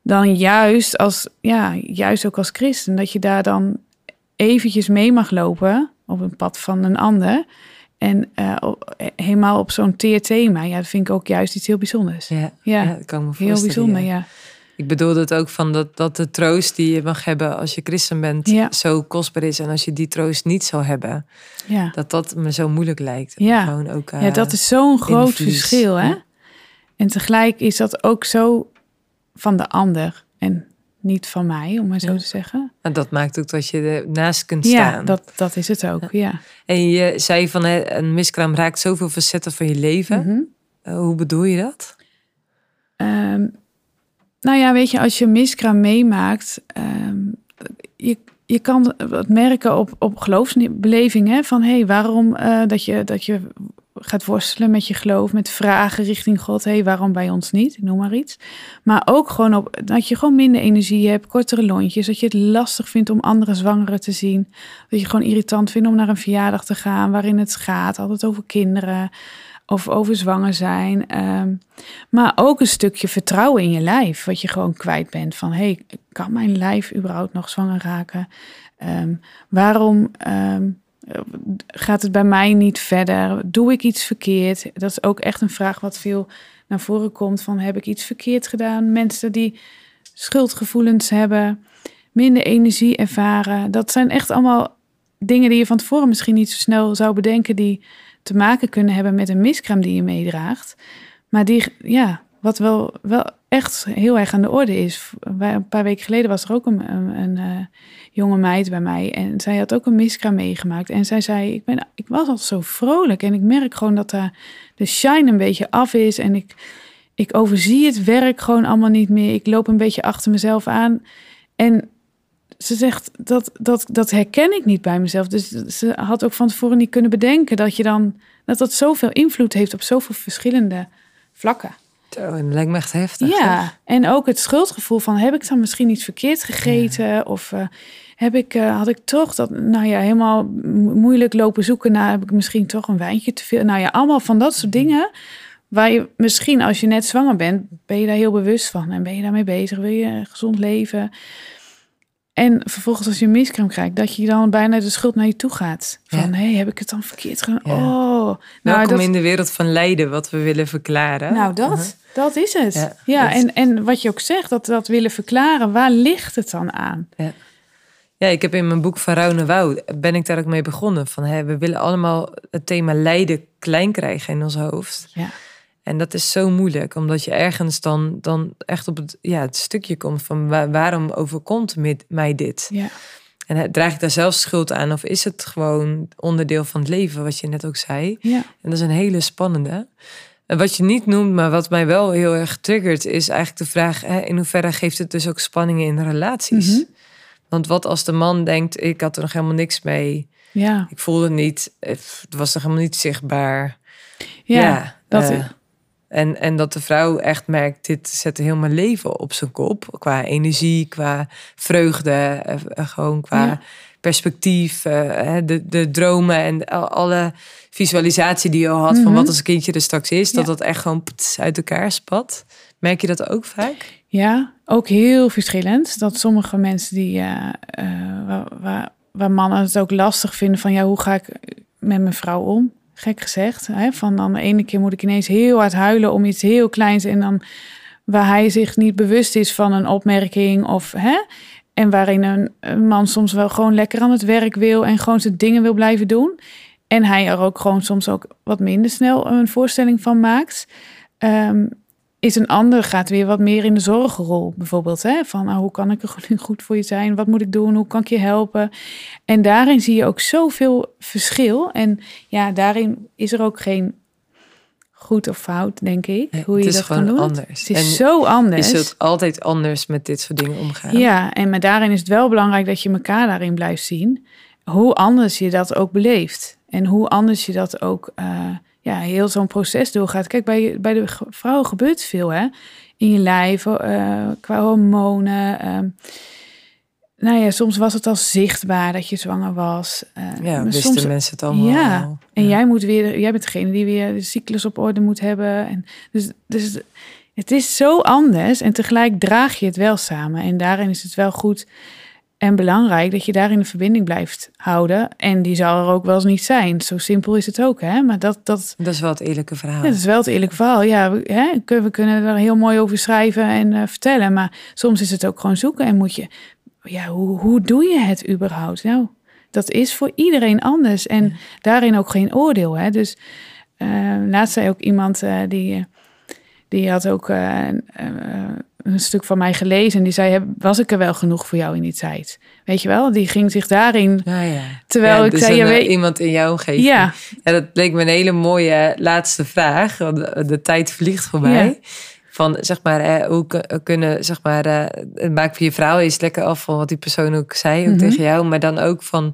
dan juist als, ja, juist ook als christen, dat je daar dan eventjes mee mag lopen op een pad van een ander. En uh, op, helemaal op zo'n teer thema. Ja, dat vind ik ook juist iets heel bijzonders. Ja, Ja, ja, dat kan Heel bijzonder, ja. ja. Ik bedoelde het ook van dat, dat de troost die je mag hebben als je christen bent Ja. zo kostbaar is. En als je die troost niet zou hebben, Ja, dat dat me zo moeilijk lijkt. Ja. Gewoon ook, ja eh, dat is zo'n groot infuus. verschil, hè? Ja. En tegelijk is dat ook zo van de ander en niet van mij, om maar zo Ja. te zeggen. en dat maakt ook dat je ernaast kunt Ja, staan. dat, dat is het ook, ja. En je zei van een miskraam raakt zoveel facetten van je leven. Mhm. Eh, hoe bedoel je dat? Ehm, nou ja, weet je, als je miskraam meemaakt, ehm, je, je kan het merken op, op geloofsbeleving, hè, van hé, hey, waarom eh, dat, je, dat je gaat worstelen met je geloof, met vragen richting God, hé, hey, waarom bij ons niet, Ik noem maar iets. Maar ook gewoon op dat je gewoon minder energie hebt, kortere lontjes, dat je het lastig vindt om andere zwangeren te zien, dat je gewoon irritant vindt om naar een verjaardag te gaan waarin het gaat, altijd over kinderen of over zwanger zijn. ehm, maar ook een stukje vertrouwen in je lijf, wat je gewoon kwijt bent. Van, hey, kan mijn lijf überhaupt nog zwanger raken? Ehm, waarom ehm, gaat het bij mij niet verder? Doe ik iets verkeerd? Dat is ook echt een vraag wat veel naar voren komt. Van, heb ik iets verkeerd gedaan? Mensen die schuldgevoelens hebben, minder energie ervaren. Dat zijn echt allemaal dingen die je van tevoren misschien niet zo snel zou bedenken... die te maken kunnen hebben met een miskraam die je meedraagt. Maar die, ja, wat wel, wel echt heel erg aan de orde is. Een paar weken geleden was er ook een, een, eh, jonge meid bij mij. En zij had ook een miskraam meegemaakt. En zij zei, ik, ben, ik was altijd zo vrolijk. En ik merk gewoon dat daar de shine een beetje af is. En ik, ik overzie het werk gewoon allemaal niet meer. Ik loop een beetje achter mezelf aan. En ze zegt, dat, dat, dat herken ik niet bij mezelf. Dus ze had ook van tevoren niet kunnen bedenken... dat je dan dat dat zoveel invloed heeft op zoveel verschillende vlakken. Zo, en dat lijkt me echt heftig. Ja, en ook het schuldgevoel van heb ik dan misschien iets verkeerd gegeten of eh, heb ik, eh, had ik toch dat, nou ja, helemaal mo- moeilijk lopen zoeken naar heb ik misschien toch een wijntje te veel. Nou ja, allemaal van dat soort dingen waar je misschien als je net zwanger bent, ben je daar heel bewust van en ben je daarmee bezig, wil je een gezond leven. En vervolgens als je een miskraam krijgt, dat je dan bijna de schuld naar je toe gaat. Van, Ja. hé, heb ik het dan verkeerd gedaan? Ja. Oh, nou, Welkom dat, in de wereld van lijden, wat we willen verklaren. nou, dat, Uh-huh. dat is het. Ja, Ja, dat- en, en wat je ook zegt, dat dat willen verklaren, waar ligt het dan aan? Ja, ik heb in mijn boek van Rauw Wouw ben ik daar ook mee begonnen. Van, hè, we willen allemaal het thema lijden klein krijgen in ons hoofd. Ja. En dat is zo moeilijk, omdat je ergens dan, dan echt op het, ja, het stukje komt van wa- waarom overkomt met mij dit? Ja, En hè, draag ik daar zelf schuld aan of is het gewoon onderdeel van het leven, wat je net ook zei? ja, En dat is een hele spannende. En wat je niet noemt, maar wat mij wel heel erg triggert, is eigenlijk de vraag: hè, in hoeverre geeft het dus ook spanningen in relaties? Mhm. Want wat als de man denkt: ik had er nog helemaal niks mee, ja, ik voelde het niet, het was nog helemaal niet zichtbaar. ja. dat, eh, en, en dat de vrouw echt merkt: dit zet heel mijn leven op zijn kop. Qua energie, qua vreugde, eh, eh, gewoon qua Ja. perspectief, eh, de, de dromen en al- alle visualisatie die je al had van Mhm. wat als een kindje er straks is, dat Ja. dat echt gewoon uit elkaar spat. Merk je dat ook vaak? ja, ook heel verschillend. Dat sommige mensen die, waar, waar, waar mannen het ook lastig vinden van, ja, hoe ga ik met mijn vrouw om? Gek gezegd. Hè? Van dan de ene keer moet ik ineens heel hard huilen om iets heel kleins en dan waar hij zich niet bewust is van een opmerking of hè. En waarin een, man soms wel gewoon lekker aan het werk wil en gewoon zijn dingen wil blijven doen. En hij er ook gewoon soms ook wat minder snel een voorstelling van maakt. Ehm, is een ander gaat weer wat meer in de zorgenrol bijvoorbeeld. Hè? Van nou, hoe kan ik er goed voor je zijn? Wat moet ik doen? Hoe kan ik je helpen? En daarin zie je ook zoveel verschil. En ja, daarin is er ook geen goed of fout, denk ik. Nee, hoe je het is dat kan doen. anders. Het is En zo Je anders. zult altijd anders met dit soort dingen omgaan. Ja, en maar daarin is het wel belangrijk dat je elkaar daarin blijft zien. Hoe anders je dat ook beleeft. En hoe anders je dat ook, eh, ja, heel zo'n proces doorgaat. Kijk, bij, bij de vrouwen gebeurt veel, hè. in je lijf, uh, qua hormonen. Ehm, nou ja, soms was het al zichtbaar dat je zwanger was. Uh, ja, wisten soms, mensen het allemaal. Ja, en jij moet weer, jij bent degene die weer de cyclus op orde moet hebben. En dus, dus het is zo anders en tegelijk draag je het wel samen. En daarin is het wel goed en belangrijk dat je daarin de verbinding blijft houden. En die zal er ook wel eens niet zijn. Zo simpel is het ook, hè? Maar dat... Dat, dat is wel het eerlijke verhaal. Ja, dat is wel het eerlijke verhaal. Ja, we, hè, we kunnen er heel mooi over schrijven en uh, vertellen. Maar soms is het ook gewoon zoeken. En moet je... Ja, hoe, hoe doe je het überhaupt? Nou, dat is voor iedereen anders. En daarin ook geen oordeel, hè? Dus uh, laatst zei ook iemand uh, die... die had ook een stuk van mij gelezen. En die zei, was ik er wel genoeg voor jou in die tijd? Weet je wel? Die ging zich daarin... Ja, ja. Terwijl ik dus zei... je eh, weet... Iemand in jouw omgeving. Ja. Dat leek me een hele mooie laatste vraag. Want de, tijd vliegt voorbij. Van, zeg maar, eh, hoe kunnen, zeg maar... Eh, maak voor je vrouw eens lekker af van wat die persoon ook zei. Ook mhm. tegen jou. Maar dan ook van...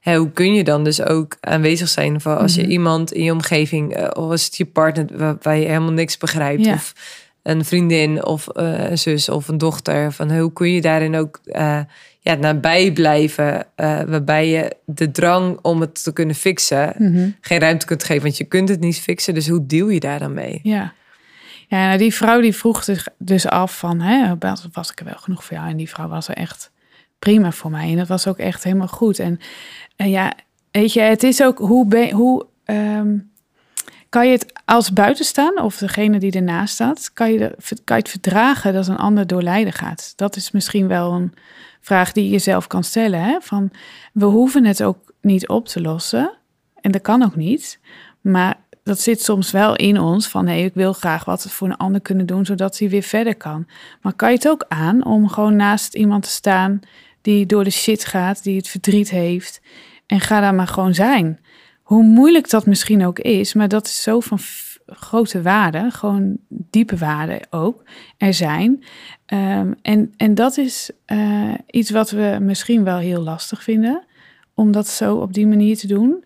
Hè, hoe kun je dan dus ook aanwezig zijn voor als je mhm. iemand in je omgeving, of als het je partner waar, waar je helemaal niks begrijpt, of een vriendin of uh, een zus of een dochter. Van hoe kun je daarin ook uh, ja, nabij blijven, uh, waarbij je de drang om het te kunnen fixen mhm. geen ruimte kunt geven, want je kunt het niet fixen. Dus hoe deal je daar dan mee? Ja. Ja, nou, die vrouw die vroeg zich dus af van, hè, was ik er wel genoeg voor jou? En die vrouw was er echt prima voor mij. En dat was ook echt helemaal goed. En, en ja, weet je, het is ook hoe, ben, hoe um, kan je het als buitenstaan of degene die ernaast staat, kan je, het verdragen dat een ander door lijden gaat? Dat is misschien wel een vraag die je jezelf kan stellen. Hè? Van, we hoeven het ook niet op te lossen. En dat kan ook niet. Maar dat zit soms wel in ons van hé, ik wil graag wat voor een ander kunnen doen, zodat hij weer verder kan. Maar kan je het ook aan om gewoon naast iemand te staan die door de shit gaat, die het verdriet heeft. En ga daar maar gewoon zijn hoe moeilijk dat misschien ook is, maar dat is zo van grote waarde, gewoon diepe waarde ook, er zijn. Ehm, en, en dat is uh, iets wat we misschien wel heel lastig vinden, om dat zo op die manier te doen.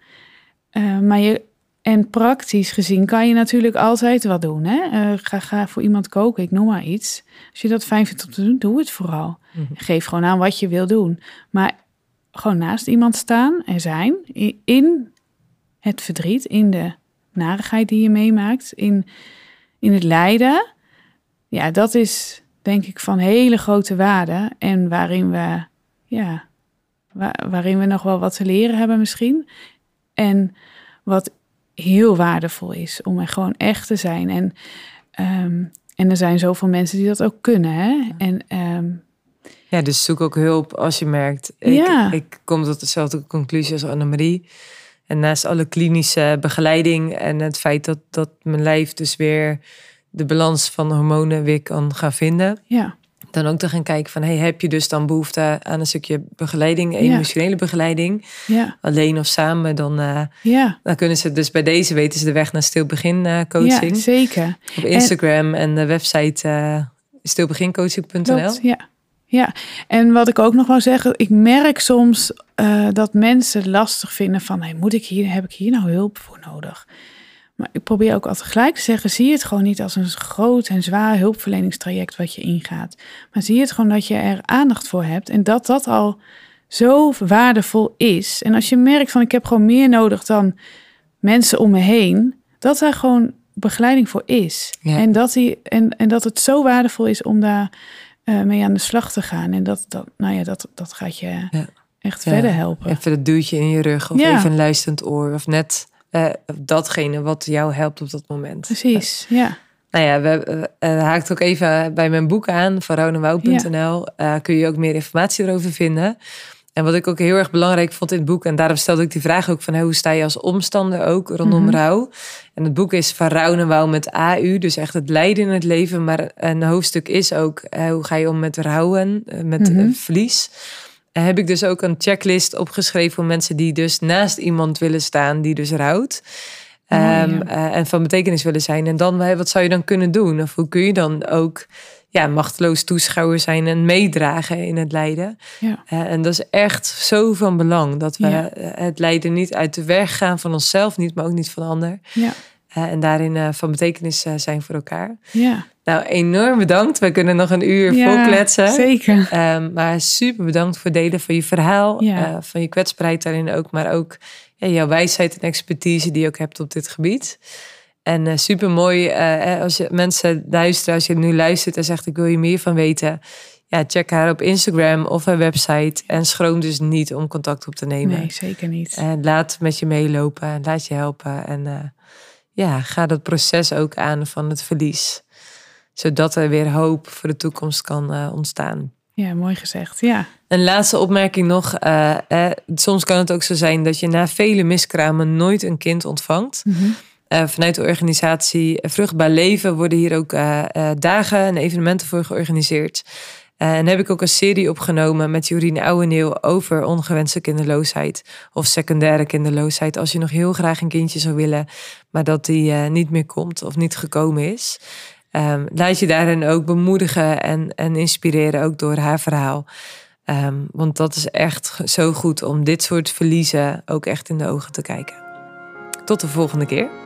Uh, maar je, en praktisch gezien kan je natuurlijk altijd wat doen. Hè? Uh, ga, ga voor iemand koken, ik noem maar iets. Als je dat fijn vindt om te doen, doe het vooral. Mm -hmm. Geef gewoon aan wat je wil doen. Maar gewoon naast iemand staan en zijn in het verdriet, in de narigheid die je meemaakt, in, in het lijden. Ja, dat is denk ik van hele grote waarde en waarin we, ja, waarin we nog wel wat te leren hebben misschien. En wat heel waardevol is om er gewoon echt te zijn. En, um, en er zijn zoveel mensen die dat ook kunnen. Hè? En, um, ja, dus zoek ook hulp als je merkt. Ik, ja. ik kom tot dezelfde conclusie als Annemarie. En naast alle klinische begeleiding en het feit dat, dat mijn lijf dus weer de balans van hormonen weer kan gaan vinden. Ja. Dan ook te gaan kijken van, hey, heb je dus dan behoefte aan een stukje begeleiding, emotionele begeleiding? Ja. Alleen of samen, dan, uh, ja. dan kunnen ze dus bij deze weten ze de weg naar stilbegin uh, coaching. Ja, zeker. Op Instagram en, en de website uh, stilbegincoaching.nl. Ja. Ja, en wat ik ook nog wil zeggen, ik merk soms uh, dat mensen lastig vinden van, hey, moet ik hier, heb ik hier nou hulp voor nodig? Maar ik probeer ook altijd gelijk te zeggen, zie het gewoon niet als een groot en zwaar hulpverleningstraject wat je ingaat. Maar zie het gewoon dat je er aandacht voor hebt en dat dat al zo waardevol is. En als je merkt van, ik heb gewoon meer nodig dan mensen om me heen, dat daar gewoon begeleiding voor is. Ja. En, dat die, en, en dat het zo waardevol is om daar uh, mee aan de slag te gaan. En dat, dat, nou ja, dat, dat gaat je ja. echt verder helpen. Even dat duwtje in je rug of even een luisterend oor. Of net uh, datgene wat jou helpt op dat moment. Precies, ja. Nou ja, we uh, haakt ook even bij mijn boek aan, van ronenwouw.nl. kun je ook meer informatie erover vinden. En wat ik ook heel erg belangrijk vond in het boek, en daarom stelde ik die vraag ook van hoe sta je als omstander ook rondom mm -hmm. rouw. En het boek is van rouw en wouw met AU, dus echt het lijden in het leven. Maar een hoofdstuk is ook hoe ga je om met rouwen, met mm -hmm. verlies. En heb ik dus ook een checklist opgeschreven voor mensen die dus naast iemand willen staan die dus rouwt. Oh, um, ja. uh, en van betekenis willen zijn. En dan, wat zou je dan kunnen doen? Of hoe kun je dan ook ja, machteloos toeschouwer zijn en meedragen in het lijden. Ja. Uh, en dat is echt zo van belang dat we Ja. het lijden niet uit de weg gaan van onszelf, niet, maar ook niet van de ander. Ja. en daarin van betekenis zijn voor elkaar. Ja. Nou, enorm bedankt. We kunnen nog een uur Ja, vol kletsen. Zeker. Ehm, maar super bedankt voor het delen van je verhaal. Eh, van je kwetsbaarheid daarin ook. Maar ook jouw wijsheid en expertise die je ook hebt op dit gebied. En eh, super mooi als je mensen luisteren, als je nu luistert en zegt ik wil je meer van weten. Ja, check haar op Instagram of haar website. En schroom dus niet om contact op te nemen. Nee, zeker niet. En laat met je meelopen en laat je helpen. En eh, ja, ga dat proces ook aan van het verlies. Zodat er weer hoop voor de toekomst kan eh, ontstaan. Ja, mooi gezegd. Ja. Een laatste opmerking nog. eh, eh, soms kan het ook zo zijn dat je na vele miskramen nooit een kind ontvangt. Eh, vanuit de organisatie Vruchtbaar Leven worden hier ook eh, eh, dagen en evenementen voor georganiseerd. Eh, en heb ik ook een serie opgenomen met Jorien Ouweneel over ongewenste kinderloosheid of secundaire kinderloosheid. Als je nog heel graag een kindje zou willen, maar dat die eh, niet meer komt of niet gekomen is. Ehm, laat je daarin ook bemoedigen en, en inspireren, ook door haar verhaal. Ehm, want dat is echt zo goed om dit soort verliezen ook echt in de ogen te kijken. Tot de volgende keer.